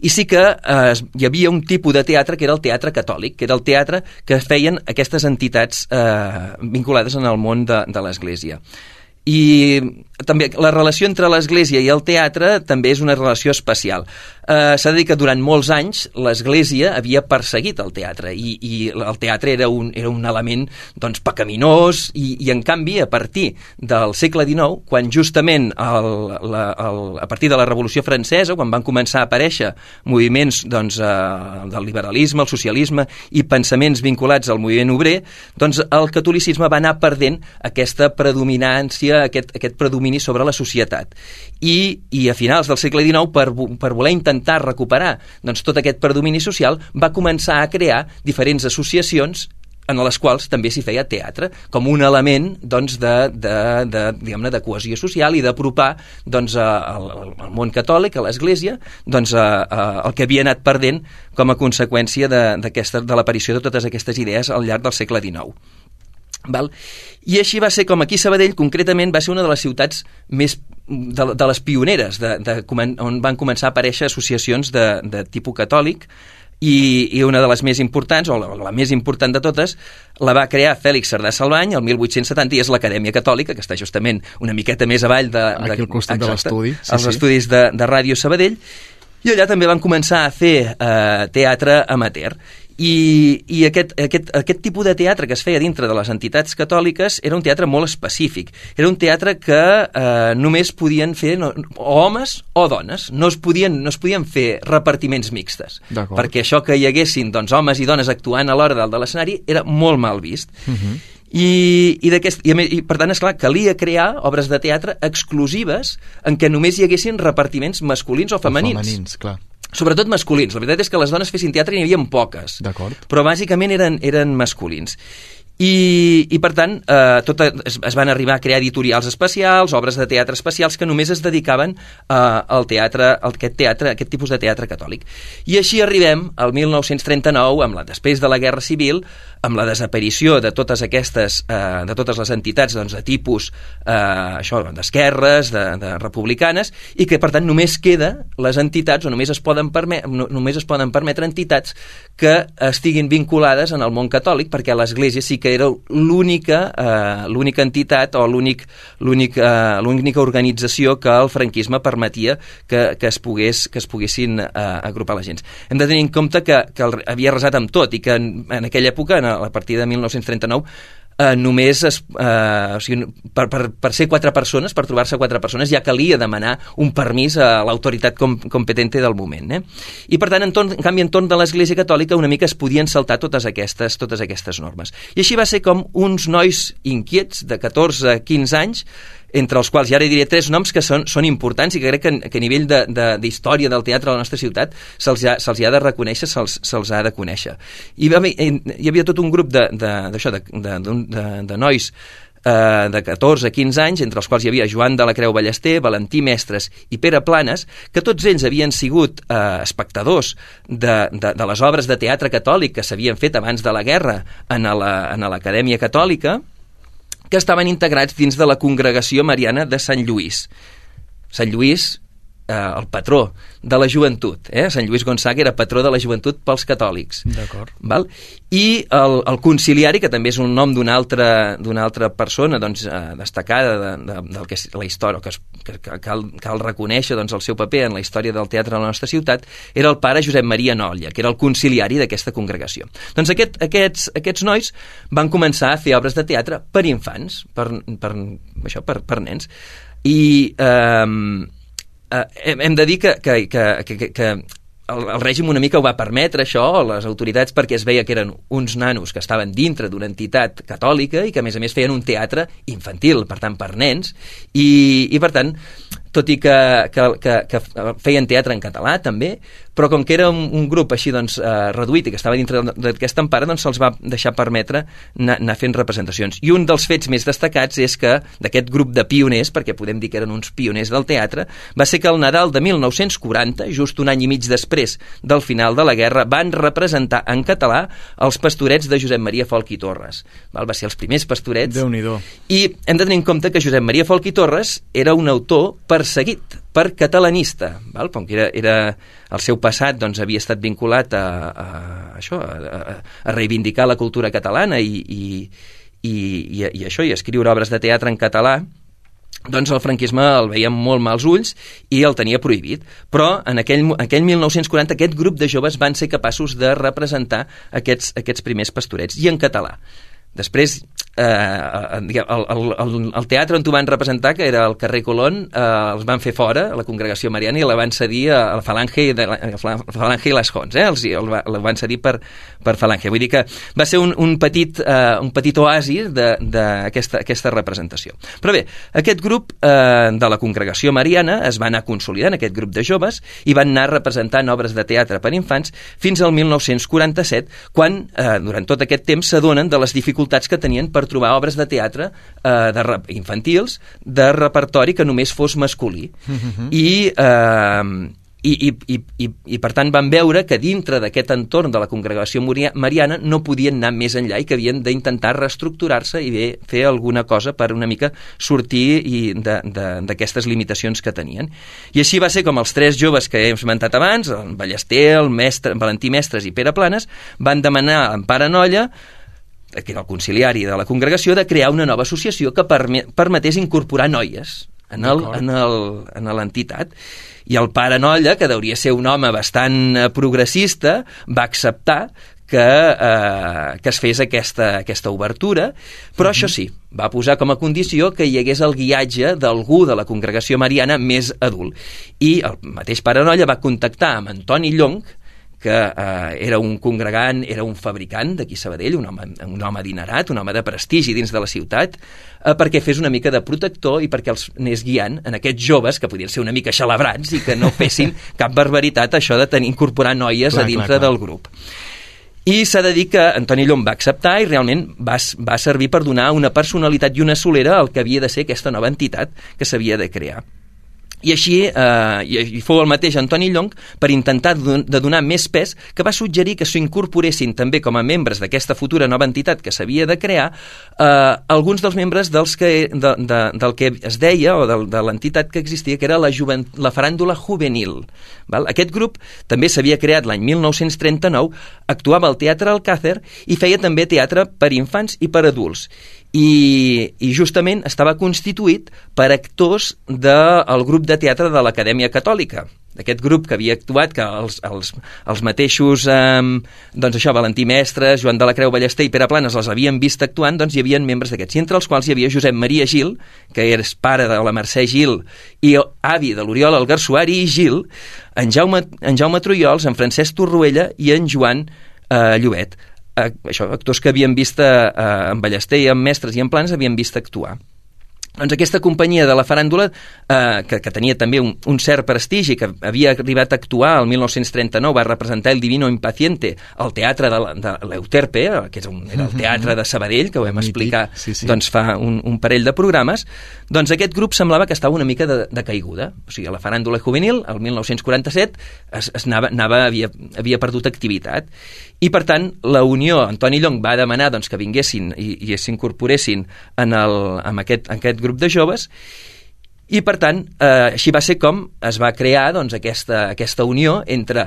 i sí que eh, hi havia un tipus de teatre que era el teatre catòlic, que era el teatre que feien aquestes entitats eh, vinculades en el món de, de l'Església. I també la relació entre l'Església i el teatre també és una relació especial. Eh, S'ha de dir que durant molts anys l'Església havia perseguit el teatre i, i el teatre era un, era un element doncs, pecaminós i, i en canvi a partir del segle XIX, quan justament el, la, el, a partir de la Revolució Francesa, quan van començar a aparèixer moviments doncs, eh, del liberalisme, el socialisme i pensaments vinculats al moviment obrer, doncs el catolicisme va anar perdent aquesta predominància, aquest, aquest predomini sobre la societat. I, i a finals del segle XIX, per, per voler intentar recuperar doncs, tot aquest predomini social, va començar a crear diferents associacions en les quals també s'hi feia teatre, com un element doncs, de, de, de, diguem-ne, de cohesió social i d'apropar doncs, al, al món catòlic, a l'Església, doncs, a, a, el que havia anat perdent com a conseqüència de, de l'aparició de totes aquestes idees al llarg del segle XIX. Val? I així va ser com aquí Sabadell, concretament, va ser una de les ciutats més de, de les pioneres, de, de, comen- on van començar a aparèixer associacions de, de tipus catòlic, i, i una de les més importants, o la, la més important de totes, la va crear Fèlix Cerdà Salvany el 1870 i és l'Acadèmia Catòlica, que està justament una miqueta més avall de... de Aquí al costat de l'estudi, sí, els sí. estudis de, de Ràdio Sabadell, i allà també van començar a fer eh, teatre amateur. I, i aquest, aquest, aquest tipus de teatre que es feia dintre de les entitats catòliques era un teatre molt específic. Era un teatre que eh, només podien fer no, o homes o dones. No es podien, no es podien fer repartiments mixtes. Perquè això que hi haguessin doncs, homes i dones actuant a l'hora dalt de l'escenari era molt mal vist. Uh -huh. I, i, i, més- i per tant, esclar, calia crear obres de teatre exclusives en què només hi haguessin repartiments masculins o femenins. Femenins, clar. Sobretot masculins. La veritat és que les dones fessin teatre n'hi havia poques. D'acord. Però bàsicament eren, eren masculins. I, i per tant, eh, tot, es, es van arribar a crear editorials especials, obres de teatre especials que només es dedicaven eh, al teatre, al, aquest teatre, aquest tipus de teatre catòlic. I així arribem al 1939, amb la, després de la Guerra Civil, amb la desaparició de totes aquestes, eh, de totes les entitats doncs, de tipus eh, això d'esquerres, de, de republicanes, i que per tant només queda les entitats, o només es poden, perme no, només es poden permetre entitats que estiguin vinculades en el món catòlic, perquè l'Església sí que era l'única eh, l'única entitat o eh, l'única organització que el franquisme permetia que, que, es, pogués, que es poguessin eh, agrupar la gent. Hem de tenir en compte que, que el, havia resat amb tot i que en, en aquella època, en, a partir de 1939, eh, només es, eh, o sigui, per, per, per ser quatre persones, per trobar-se quatre persones, ja calia demanar un permís a l'autoritat com, competente del moment. Eh? I per tant, en, torn, en canvi, entorn de l'Església Catòlica una mica es podien saltar totes aquestes, totes aquestes normes. I així va ser com uns nois inquiets de 14 a 15 anys entre els quals ja ara diré tres noms que són, són importants i que crec que, que a nivell de- de- d'història de, del teatre de la nostra ciutat se'ls ha, se ha de reconèixer, se'ls se ha de conèixer. I va, hi havia tot un grup de, de, de, de, de, de, de nois eh, de 14 a 15 anys, entre els quals hi havia Joan de la Creu Ballester, Valentí Mestres i Pere Planes, que tots ells havien sigut eh, espectadors de, de, de les obres de teatre catòlic que s'havien fet abans de la guerra en la- l'Acadèmia Catòlica, que estaven integrats dins de la congregació mariana de Sant Lluís. Sant Lluís, eh, el patró de la joventut. Eh? Sant Lluís Gonçaga era patró de la joventut pels catòlics. D'acord. Val? I el, el conciliari, que també és un nom d'una altra, altra persona doncs, eh, destacada de, de, del que és la història, que, es, que, que cal, cal reconèixer doncs, el seu paper en la història del teatre de la nostra ciutat, era el pare Josep Maria Nolla, que era el conciliari d'aquesta congregació. Doncs aquest, aquests, aquests nois van començar a fer obres de teatre per infants, per, per, això, per, per nens. I eh, eh, hem, hem de dir que, que, que, que, que el, el règim una mica ho va permetre això, les autoritats, perquè es veia que eren uns nanos que estaven dintre d'una entitat catòlica i que a més a més feien un teatre infantil, per tant per nens, i, i per tant tot i que, que, que, que feien teatre en català també, però com que era un, un grup així doncs, eh, reduït i que estava dintre d'aquesta empara, doncs se'ls va deixar permetre anar, anar fent representacions. I un dels fets més destacats és que d'aquest grup de pioners, perquè podem dir que eren uns pioners del teatre, va ser que el Nadal de 1940, just un any i mig després del final de la guerra, van representar en català els pastorets de Josep Maria Folch i Torres. Val? Va ser els primers pastorets. déu nhi I hem de tenir en compte que Josep Maria Folch i Torres era un autor perseguit per catalanista, val? com que era, era el seu passat doncs, havia estat vinculat a, a, això, a, a, reivindicar la cultura catalana i, i, i, i, i això, i escriure obres de teatre en català, doncs el franquisme el veia amb molt mals ulls i el tenia prohibit. Però en aquell, aquell 1940 aquest grup de joves van ser capaços de representar aquests, aquests primers pastorets, i en català. Després, eh, el, el, el, el teatre on t'ho van representar, que era el carrer Colón, eh, els van fer fora, la congregació mariana, i la van cedir a la Falange, de a la Falange i les Jons, eh? Els, el, la van cedir per, per Falange. Vull dir que va ser un, un, petit, eh, un petit oasis d'aquesta aquesta representació. Però bé, aquest grup eh, de la congregació mariana es va anar consolidant, aquest grup de joves, i van anar representant obres de teatre per infants fins al 1947, quan, eh, durant tot aquest temps, s'adonen de les dificultats que tenien per trobar obres de teatre eh, de, rep- infantils de repertori que només fos masculí. I, eh, i, i, i, i, i per tant van veure que dintre d'aquest entorn de la congregació mariana no podien anar més enllà i que havien d'intentar reestructurar-se i bé, fer alguna cosa per una mica sortir d'aquestes limitacions que tenien. I així va ser com els tres joves que hem esmentat abans, el Ballester, el mestre, Valentí Mestres i Pere Planes, van demanar en Pare Nolla que era el conciliari de la congregació, de crear una nova associació que perme permetés incorporar noies en l'entitat. I el pare Nolla, que hauria ser un home bastant eh, progressista, va acceptar que, eh, que es fes aquesta, aquesta obertura, però això sí, va posar com a condició que hi hagués el guiatge d'algú de la congregació mariana més adult. I el mateix pare Nolla va contactar amb Antoni Llong, que eh, era un congregant, era un fabricant d'aquí Sabadell, un home, un home adinerat, un home de prestigi dins de la ciutat, eh, perquè fes una mica de protector i perquè els anés guiant en aquests joves que podien ser una mica xalabrats i que no fessin [laughs] cap barbaritat això de tenir, incorporar noies Clar, a dintre clar, clar. del grup. I s'ha de dir que Antoni Llom va acceptar i realment va, va servir per donar una personalitat i una solera al que havia de ser aquesta nova entitat que s'havia de crear. I així, eh, i, fou el mateix Antoni Llong per intentar don, de donar més pes que va suggerir que s'incorporessin també com a membres d'aquesta futura nova entitat que s'havia de crear eh, alguns dels membres dels que, de, de, del que es deia o de, de l'entitat que existia que era la, la faràndula juvenil. Val? Aquest grup també s'havia creat l'any 1939, actuava al Teatre Alcácer i feia també teatre per infants i per adults i, i justament estava constituït per actors del grup de teatre de l'Acadèmia Catòlica d'aquest grup que havia actuat, que els, els, els mateixos, eh, doncs això, Valentí Mestres, Joan de la Creu Ballester i Pere Planes els havien vist actuant, doncs hi havia membres d'aquests, i entre els quals hi havia Josep Maria Gil, que és pare de la Mercè Gil i avi de l'Oriol el Garsuari i Gil, en Jaume, en Jaume Trullols, en Francesc Torroella i en Joan eh, Llobet. Eh, això, actors que havien vist eh, en Ballester i en Mestres i en Planes havien vist actuar. Doncs aquesta companyia de la faràndula, eh, que, que tenia també un, un cert prestigi, que havia arribat a actuar el 1939, va representar el Divino Impaciente al teatre de, la- de l'Euterpe, eh, que és un, era el teatre de Sabadell, que ho vam explicar sí, sí. doncs, fa un, un parell de programes, doncs aquest grup semblava que estava una mica de, de caiguda. O sigui, la faràndula juvenil, el 1947, es, es anava, anava, havia, havia perdut activitat. I, per tant, la Unió, Antoni Llong va demanar doncs, que vinguessin i, i s'incorporessin en, el, en, aquest, en aquest grup de joves. I, per tant, eh, així va ser com es va crear doncs, aquesta, aquesta unió entre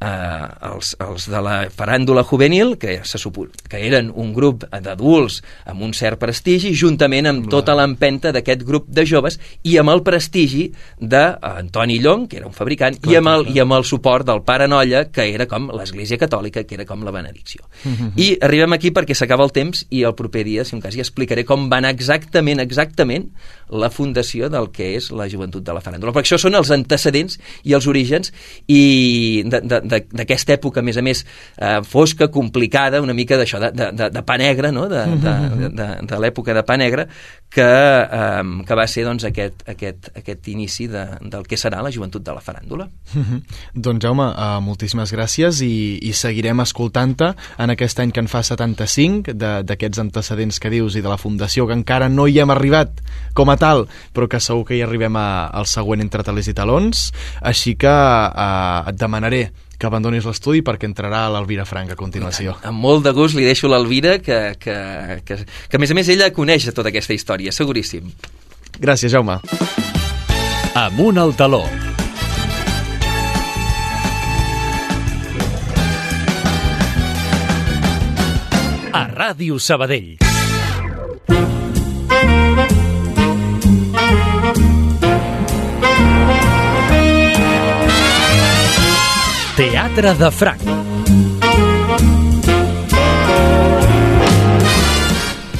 eh, els, els de la faràndula juvenil, que, se supo, que eren un grup d'adults amb un cert prestigi, juntament amb tota l'empenta d'aquest grup de joves i amb el prestigi d'Antoni Llong, que era un fabricant, i, amb el, i amb el suport del pare Nolla, que era com l'Església Catòlica, que era com la benedicció. Mhm. I arribem aquí perquè s'acaba el temps i el proper dia, si un cas, ja explicaré com va anar exactament, exactament la fundació del que és la joventut de la faràndula. Perquè això són els antecedents i els orígens i de- de- d'aquesta època, a més a més, eh, fosca, complicada, una mica d'això, de, de, de, de pa negre, no? de, de, de, de, de l'època de pa negre, que, eh, que va ser doncs, aquest, aquest, aquest inici de, del que serà la joventut de la faràndula. Mhm. Doncs Jaume, uh, moltíssimes gràcies i, i seguirem escoltant-te en aquest any que en fa 75 de- d'aquests antecedents que dius i de la fundació que encara no hi hem arribat com a tal, però que segur que hi arribem a, al següent entre talers i talons així que uh, et demanaré que abandonis l'estudi perquè entrarà l'Elvira Frank a continuació. Amb molt de gust li deixo l'Elvira, que, que, que, que a més a més ella coneix tota aquesta història, seguríssim. Gràcies, Jaume. Amunt al taló. A Ràdio Sabadell. Teatre de Franc.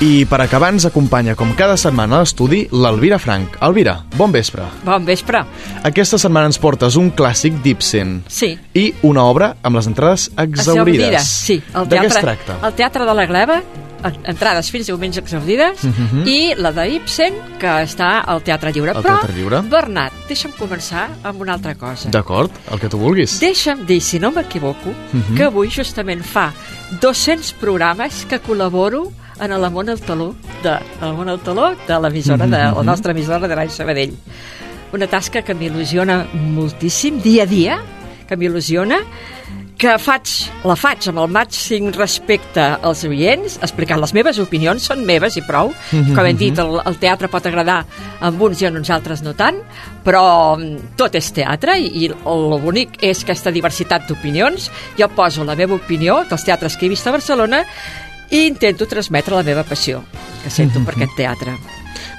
I per acabar ens acompanya, com cada setmana a l'estudi, l'Elvira Frank. Elvira, bon vespre. Bon vespre. Aquesta setmana ens portes un clàssic d'Ibsen Sí. i una obra amb les entrades exaurides. Exaurides, sí. El de què es tracta? El Teatre de la Gleva, en- entrades fins diumenge exaurides, Mhm. i la d'Ibsen, que està al Teatre Lliure. Al Però, Teatre Lliure. Bernat, deixa'm començar amb una altra cosa. D'acord, el que tu vulguis. Deixa'm dir, si no m'equivoco, Mhm. que avui justament fa 200 programes que col·laboro en el Món al Taló de, el Món al Taló de l'emissora, de la Mhm. nostra emissora de l'Any Sabadell. una tasca que m'il·lusiona moltíssim, dia a dia, que m'il·lusiona, que faig, la faig amb el màxim respecte als oients, explicant les meves opinions, són meves i prou. Mhm, Com hem dit, mhm. el, el teatre pot agradar a uns i a uns altres no tant, però mm, tot és teatre i, i el bonic és aquesta diversitat d'opinions. Jo poso la meva opinió dels teatres que he vist a Barcelona i intento transmetre la meva passió que sento per aquest teatre.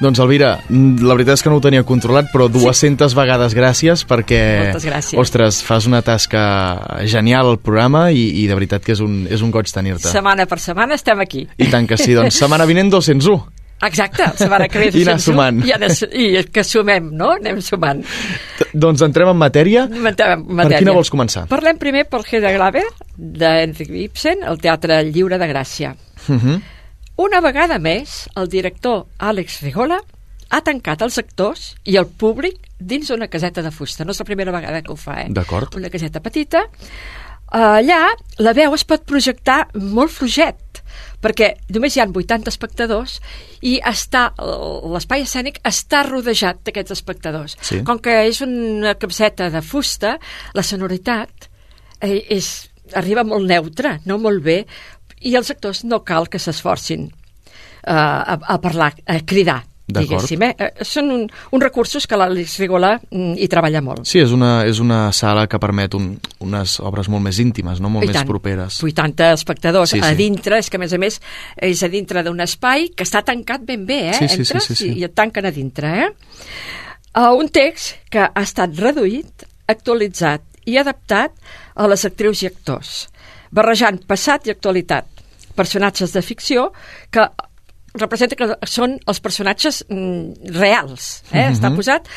Doncs, Elvira, mm, la veritat és que no ho tenia controlat, però 200 vegades gràcies perquè, Moltes gràcies. ostres, fas una tasca genial al programa i, i de veritat que és un, és un goig tenir-te. Setmana per setmana estem aquí. I tant que sí, doncs setmana vinent 201. Exacte, setmana que ve I anar 201, sumant. I, anar, I que sumem, no? Anem sumant. Doncs entrem en matèria. Matèria. Per quina vols començar? Parlem primer per Hedda Graver, d'Henrik Ibsen, el Teatre Lliure de Gràcia. Uh -huh. Una vegada més, el director Àlex Rigola ha tancat els actors i el públic dins d'una caseta de fusta. No és la primera vegada que ho fa, eh? D'acord. Una caseta petita. Allà la veu es pot projectar molt fluixet, perquè només hi han 80 espectadors i està l'espai escènic està rodejat d'aquests espectadors. Sí. Com que és una capseta de fusta, la sonoritat eh, és, arriba molt neutra, no molt bé, i els actors no cal que s'esforcin uh, a, a parlar, a cridar, diguéssim. Eh? Eh, Són un, uns recursos que l'Àlex Rigola mm, hi treballa molt. Sí, és una, és una sala que permet un, unes obres molt més íntimes, no? molt I més tant. properes. 80 espectadors Sí, sí, sí. sí. a dintre, és que a més a més és a dintre d'un espai que està tancat ben bé, eh? Sí, sí, sí, Entres sí, sí. I, i et tanquen a dintre, eh? Uh, un text que ha estat reduït, actualitzat i adaptat a les actrius i actors, barrejant passat i actualitat, personatges de ficció que representa que són els personatges mm, reals, eh? Mhm. està posat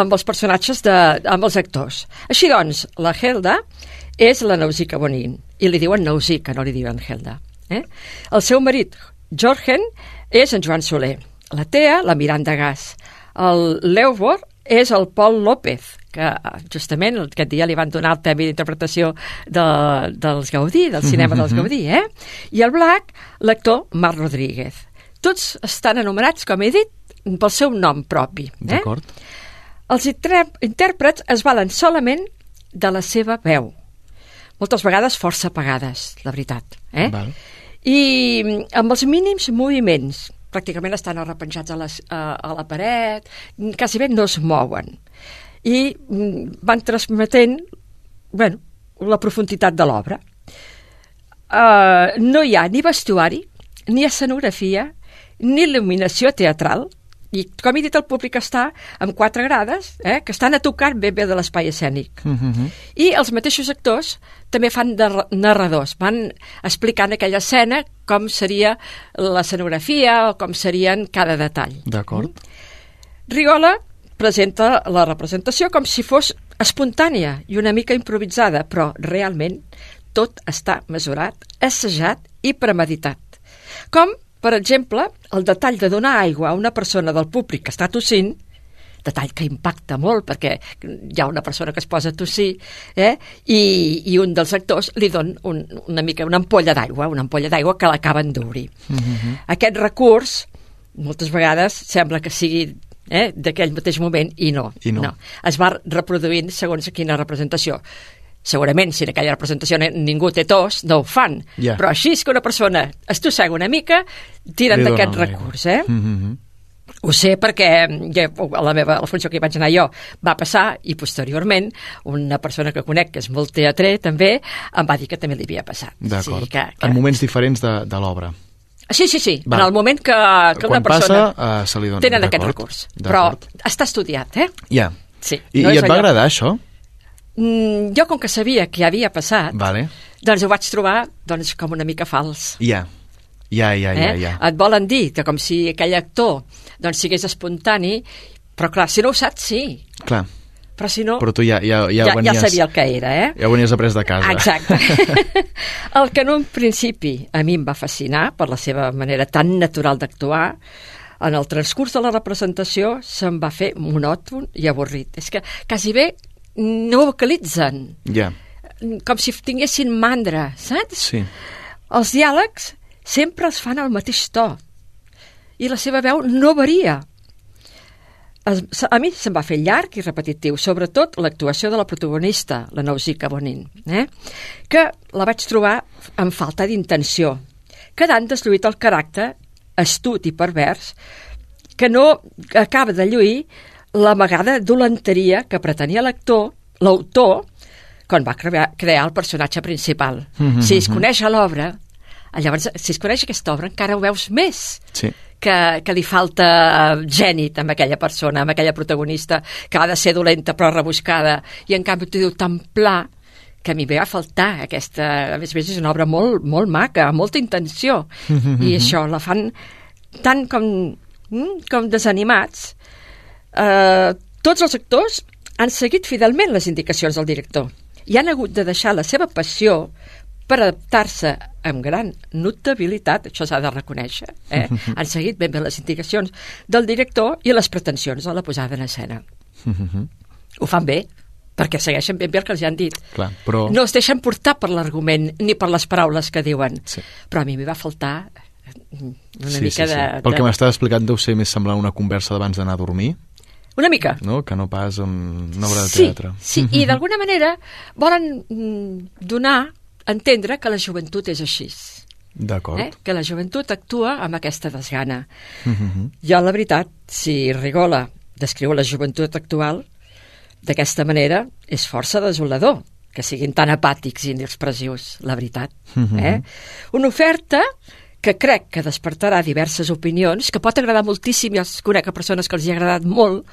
amb els personatges de, amb els actors. Així doncs, la Helda és la Nausicaa Bonin, i li diuen Nausicaa, no li diuen Helda. Eh? El seu marit, Jorgen, és en Joan Soler. La Tea, la Miranda Gas. El Leubor és el Pol López, que justament aquest dia li van donar el premi d'interpretació de, dels Gaudí, del cinema dels Mhm. Gaudí, eh? I el Black, l'actor Marc Rodríguez. Tots estan anomenats, com he dit, pel seu nom propi. Eh? D'acord. Els intèrprets es valen solament de la seva veu. Moltes vegades força apagades, la veritat. Eh? Val. I mm, amb els mínims moviments, pràcticament estan arrepenjats a, les, a, a la paret, mm, quasi bé no es mouen. I mm, van transmetent bueno, la profunditat de l'obra. Uh, no hi ha ni vestuari, ni escenografia, ni il·luminació teatral, i com he dit, el públic està amb quatre grades, eh, que estan a tocar ben bé de l'espai escènic. Uh -huh. I els mateixos actors també fan de narradors, van explicant aquella escena com seria l'escenografia o com serien cada detall. D'acord. Rigola presenta la representació com si fos espontània i una mica improvisada, però realment tot està mesurat, assajat i premeditat. Com, per exemple, el detall de donar aigua a una persona del públic que està tossint, detall que impacta molt perquè hi ha una persona que es posa a tossir eh? I, i un dels actors li don un, una mica una ampolla d'aigua, una ampolla d'aigua que l'acaben d'obrir. Aquest recurs, moltes vegades, sembla que sigui eh, d'aquell mateix moment i no, I no. Es va reproduint segons quina representació. Segurament, si en aquella representació ni- ningú té tos, no ho fan. Ja. Però així és que una persona es tossega una mica, tiren d'aquest recurs, eh? Uh -huh. Ho sé perquè ja, a la meva a la funció que hi vaig anar jo va passar i posteriorment una persona que conec que és molt teatrer també em va dir que també li havia passat. D'acord. Sí, que, que... En moments diferents de, de l'obra. Sí, sí, sí. Va. en el moment que, que una persona passa, eh, se li dona. tenen aquest recurs. Però està estudiat, eh? Ja. Sí. I, no I et va allò- agradar això? Mm, jo, com que sabia que havia passat, Vale. doncs ho vaig trobar doncs, com una mica fals. Ja. Ja, ja, ja, eh? ja. Et volen dir que com si aquell actor doncs, sigués espontani, però clar, si no ho saps, sí. Clar. Però si no, Però tu ja, ja, ja, ja, venies, ja sabia el que era, eh? Ja ho venies après de casa. Exacte. [laughs] el que en un principi a mi em va fascinar per la seva manera tan natural d'actuar, en el transcurs de la representació se'm va fer monòton i avorrit. És que quasi bé no vocalitzen, Ja, com si tinguessin mandra, saps? sí. Els diàlegs sempre els fan al mateix to i la seva veu no varia. Es, a mi se'm va fer llarg i repetitiu, sobretot l'actuació de la protagonista, la Nausica Bonin, eh? que la vaig trobar amb falta d'intenció, quedant desluït el caràcter astut i pervers que no acaba de lluir l'amagada dolenteria que pretenia l'actor, l'autor, quan va crear, crear el personatge principal. Mm -hmm. Si es coneix l'obra, llavors, si es coneix aquesta obra, encara ho veus més Sí. Que, que li falta gènit amb aquella persona, amb aquella protagonista, que ha de ser dolenta però rebuscada, i en canvi t'ho diu tan pla que a mi ve a faltar aquesta... A més a més, és una obra molt, molt maca, amb molta intenció, i [laughs] això la fan tant com, mm, com desanimats. Eh, tots els actors han seguit fidelment les indicacions del director. I han hagut de deixar la seva passió per adaptar-se amb gran notabilitat, això s'ha de reconèixer, eh? [laughs] han seguit ben bé les indicacions del director i les pretensions de la posada en escena. [laughs] Ho fan bé, perquè segueixen ben bé el que els han dit. Clar, però... No es deixen portar per l'argument ni per les paraules que diuen. Sí. Però a mi m'hi va faltar una sí, mica sí, sí. de... Pel de... que m'estàs explicant deu ser més semblant una conversa d'abans d'anar a dormir, Una mica. no? que no pas un- una obra de Sí, teatre. sí, i [laughs] d'alguna manera volen mm, donar a entendre que la joventut és així. D'acord. Eh? Que la joventut actua amb aquesta desgana. Mhm. Jo, la veritat, si Rigola descriu la joventut actual d'aquesta manera, és força desolador que siguin tan apàtics i inexpressius, la veritat. Mhm. Eh? Una oferta que crec que despertarà diverses opinions, que pot agradar moltíssim, i els conec a persones que els hi ha agradat molt,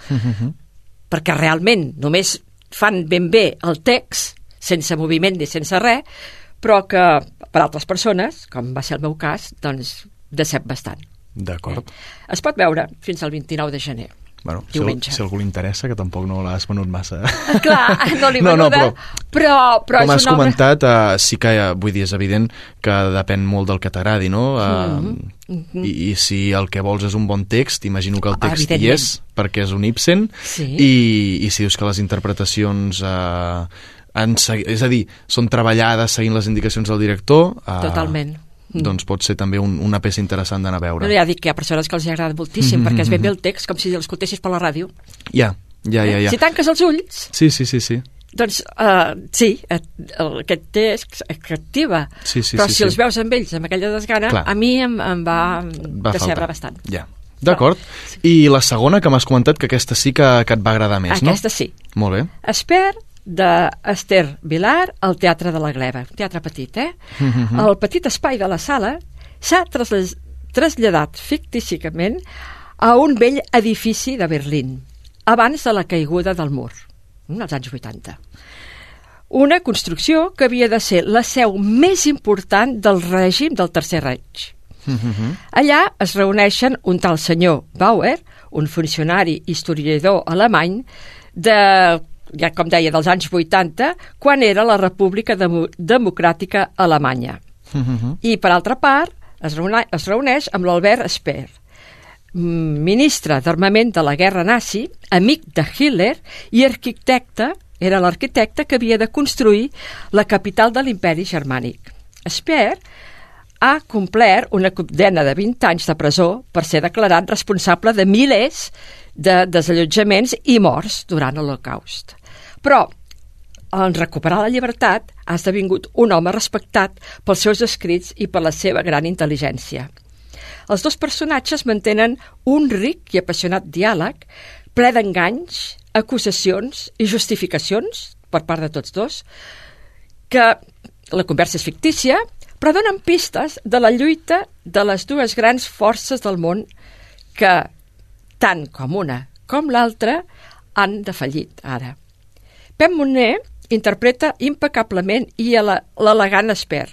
perquè realment només fan ben bé el text, sense moviment ni sense res, però que per altres persones, com va ser el meu cas, doncs decep bastant. D'acord. Es pot veure fins al 29 de gener. Bueno, si, Diumenge. si algú li interessa, que tampoc no l'has venut massa. Clar, [laughs] no li No, no, venuda, però- però, però Com és has obra... comentat, uh, sí que, uh, vull dir, és evident que depèn molt del que t'agradi, no? Uh, Mhm. i, I si el que vols és un bon text, imagino que el text hi és, perquè és un Ibsen, Sí. i, i si dius que les interpretacions... Uh, han segui... És a dir, són treballades seguint les indicacions del director... Uh, Totalment. Mm. Doncs pot ser també un, una peça interessant d'anar a veure. No, ja dic que hi ha persones que els hi agrada moltíssim, Mhm, perquè es ve bé el text, com si l'escoltessis per la ràdio. Ja, ja, ja, ja. Si tanques els ulls, Sí, sí, sí, sí. doncs uh, sí, aquest text et captiva. Sí, sí, però sí, si sí. els veus amb ells, amb aquella desgana, Clar. a mi em, em va, Va decebre faltar. bastant. Ja. D'acord. I la segona, que m'has comentat, que aquesta sí que, que et va agradar més, no? Aquesta sí. Molt bé. Esper d'Ester Vilar al Teatre de la Gleva, un teatre petit, eh? Mhm. El petit espai de la sala s'ha traslladat fictíssimament a un vell edifici de Berlín, abans de la caiguda del mur, als anys 80. Una construcció que havia de ser la seu més important del règim del Tercer Reich. Allà es reuneixen un tal senyor Bauer, un funcionari historiador alemany de, ja com deia, dels anys 80, quan era la República Demo Democràtica Alemanya. I, per altra part, es, reuneix, es reuneix amb l'Albert Speer, ministre d'Armament de la Guerra Nazi, amic de Hitler i arquitecte, era l'arquitecte que havia de construir la capital de l'imperi germànic. Speer ha complert una condena de 20 anys de presó per ser declarat responsable de milers de desallotjaments i morts durant l'Holocaust. Però, en recuperar la llibertat, ha esdevingut un home respectat pels seus escrits i per la seva gran intel·ligència. Els dos personatges mantenen un ric i apassionat diàleg ple d'enganys, acusacions i justificacions per part de tots dos, que la conversa és fictícia, però donen pistes de la lluita de les dues grans forces del món que, tant com una com l'altra, han defallit ara. Pep Moner interpreta impecablement i ele- l'elegant esper,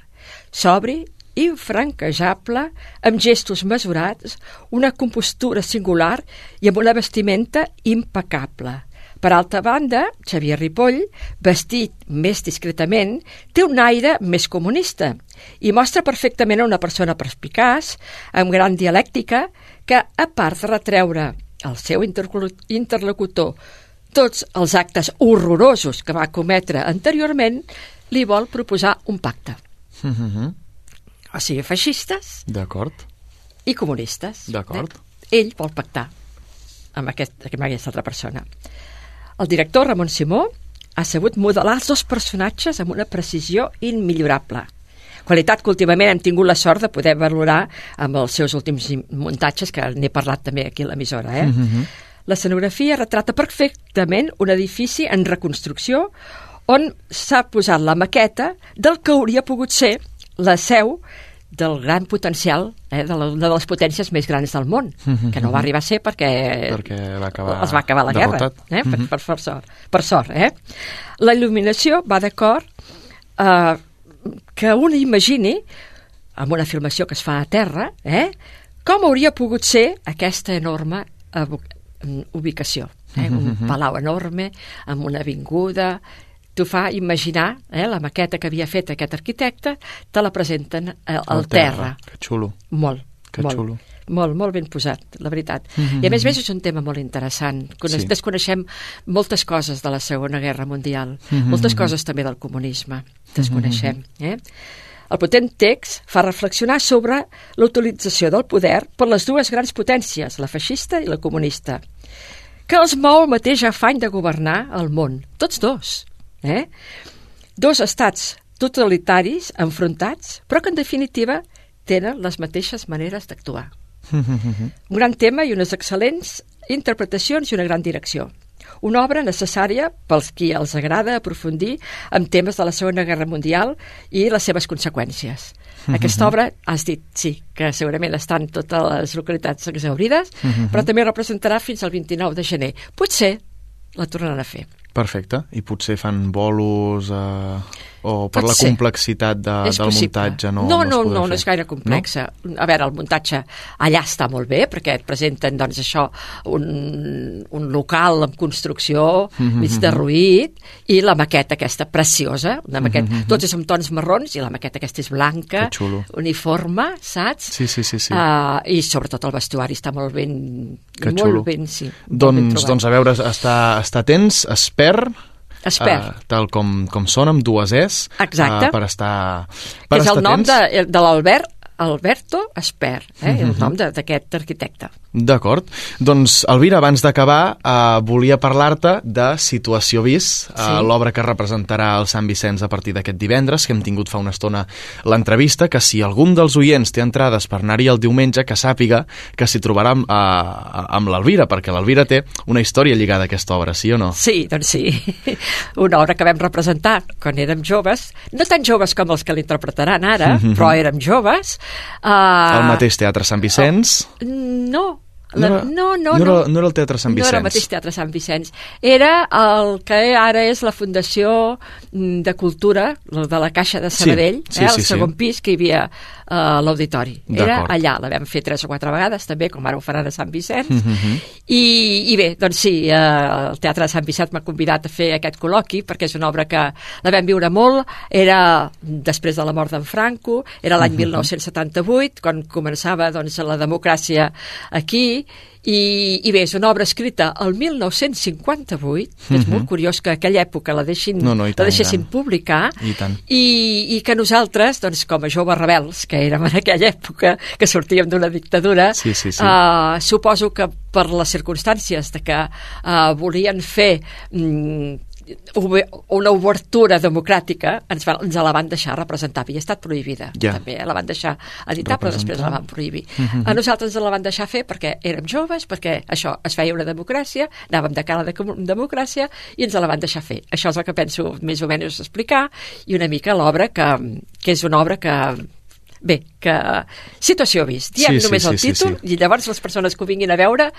sobri, infranquejable, amb gestos mesurats, una compostura singular i amb una vestimenta impecable. Per altra banda, Xavier Ripoll, vestit més discretament, té un aire més comunista i mostra perfectament una persona perspicaç, amb gran dialèctica, que, a part de retreure al seu interlo- interlocutor tots els actes horrorosos que va cometre anteriorment, li vol proposar un pacte. Mhm. O sigui, feixistes D'acord. i comunistes. D'acord. Eh? Ell vol pactar. amb, aquest, amb aquesta altra persona. El director, Ramon Simó, ha sabut modelar els dos personatges amb una precisió immillorable. Qualitat que últimament hem tingut la sort de poder valorar amb els seus últims muntatges, que n'he parlat també aquí a l'emissora. Eh? Mhm. L'escenografia retrata perfectament un edifici en reconstrucció on s'ha posat la maqueta del que hauria pogut ser la seu del gran potencial eh, de la, de les potències més grans del món, Mhm, que no va mhm. arribar a ser perquè, Perquè va acabar es va acabar la guerra, derrotat. eh, per, Mhm. per, per, sort, per sort. Eh? La il·luminació va d'acord eh, que un imagini, amb una filmació que es fa a terra, eh, com hauria pogut ser aquesta enorme evo- ubicació. Eh? Mhm, Un mhm. palau enorme, amb una avinguda, t'ho fa imaginar, eh, la maqueta que havia fet aquest arquitecte, te la presenten eh, al, terra. terra. Que xulo. Molt, Que molt. xulo. Molt, molt ben posat, la veritat. Mhm, I a més a mhm. més és un tema molt interessant. Coneix, Sí. Desconeixem moltes coses de la Segona Guerra Mundial, Mhm, moltes mhm. coses també del comunisme. Desconeixem. Eh? El potent text fa reflexionar sobre la utilització del poder per les dues grans potències, la feixista i la comunista, que els mou el mateix afany de governar el món, tots dos. Eh? Dos estats totalitaris enfrontats, però que en definitiva tenen les mateixes maneres d'actuar. [laughs] Un gran tema i unes excel·lents interpretacions i una gran direcció. Una obra necessària pels qui els agrada aprofundir en temes de la Segona Guerra Mundial i les seves conseqüències. Mhm. Aquesta obra, has dit, sí, que segurament estan totes les localitats exaurides, Mhm. però també representarà fins al 29 de gener. Potser la tornaran a fer. Perfecte. I potser fan bolos eh, o per Pot la ser. complexitat de, és del possible. muntatge no, no, es no, no, no és gaire complexa. A veure, el muntatge allà està molt bé, perquè et presenten, doncs, això, un, un local en construcció, Mhm, mig mhm. derruït, i la maqueta aquesta preciosa, una maqueta, Mhm, mhm. tots és amb tons marrons, i la maqueta aquesta és blanca, uniforme, saps? Sí, sí, sí. sí. Uh, I sobretot el vestuari està molt ben... Que molt xulo. ben, sí. molt ben doncs, trobat. doncs a veure, està, està tens, esper, Esper. eh, tal com, com són, amb dues es, Exacte. eh, per estar per és estar el nom atents. de, de l'Albert Alberto Esper, eh? el Mhm. nom de- d'aquest arquitecte. D'acord. Doncs, Elvira, abans d'acabar, eh, volia parlar-te de Situació Vis, eh, Sí. l'obra que representarà el Sant Vicenç a partir d'aquest divendres, que hem tingut fa una estona l'entrevista, que si algun dels oients té entrades per anar-hi el diumenge, que sàpiga que s'hi trobarà amb, eh, amb l'Elvira, perquè l'Elvira té una història lligada a aquesta obra, sí o no? Sí, doncs sí. [laughs] Una obra que vam representar quan érem joves, no tan joves com els que l'interpretaran ara, Mhm. [laughs] però érem joves. Uh, El mateix Teatre Sant Vicenç... No, No la, era- no, no, no era- no era el Teatre Sant No era el Vicenç. mateix Teatre Sant Vicenç. Era el que ara és la Fundació mm, de Cultura, de la Caixa de Sí, Sabadell, sí, eh, sí, el sí. segon pis que hi havia eh, a l'auditori. Era allà, la vam fer tres o quatre vegades també, com ara ho faran a Sant Vicenç. Mhm. I, I bé, doncs sí, eh, el Teatre de Sant Vicenç m'ha convidat a fer aquest col·loqui perquè és una obra que la vam viure molt, era després de la mort d'en Franco, era l'any Mhm. 1978, quan començava doncs, la democràcia aquí, i, i bé, és una obra escrita el 1958, que és Mhm. molt curiós que aquella època la, deixin, No, no, i la tant, i deixessin tant. publicar, I tant. i, i que nosaltres, doncs, com a joves rebels, que érem en aquella època, que sortíem d'una dictadura, Sí, sí, sí. eh, suposo que per les circumstàncies de que eh, volien fer mm, una obertura democràtica, ens, va, ens la van deixar representar. Havia estat prohibida, Ja. també. eh? La van deixar editar, però després la van prohibir. Mhm. A nosaltres ens la van deixar fer perquè érem joves, perquè això es feia una democràcia, anàvem de cara com- democràcia i ens la van deixar fer. Això és el que penso més o menys explicar i una mica l'obra que, que és una obra que Bé, que situació vist. Diem Sí, sí, només el sí, sí, títol sí. i llavors les persones que ho vinguin a veure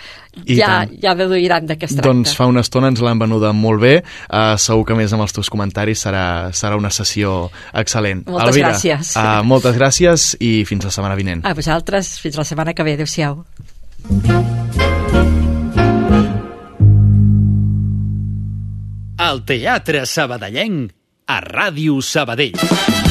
I ja, tant. ja deduiran de què es tracta. Doncs fa una estona ens l'han venuda molt bé. Uh, segur que a més amb els teus comentaris serà, serà una sessió excel·lent. Moltes Elvira, gràcies. Uh, moltes gràcies i fins la setmana vinent. A vosaltres, fins la setmana que ve. Adéu-siau. El Teatre Sabadellenc a Ràdio Sabadell.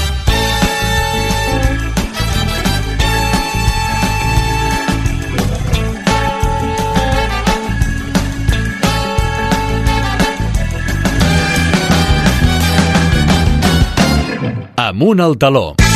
Amunt al taló.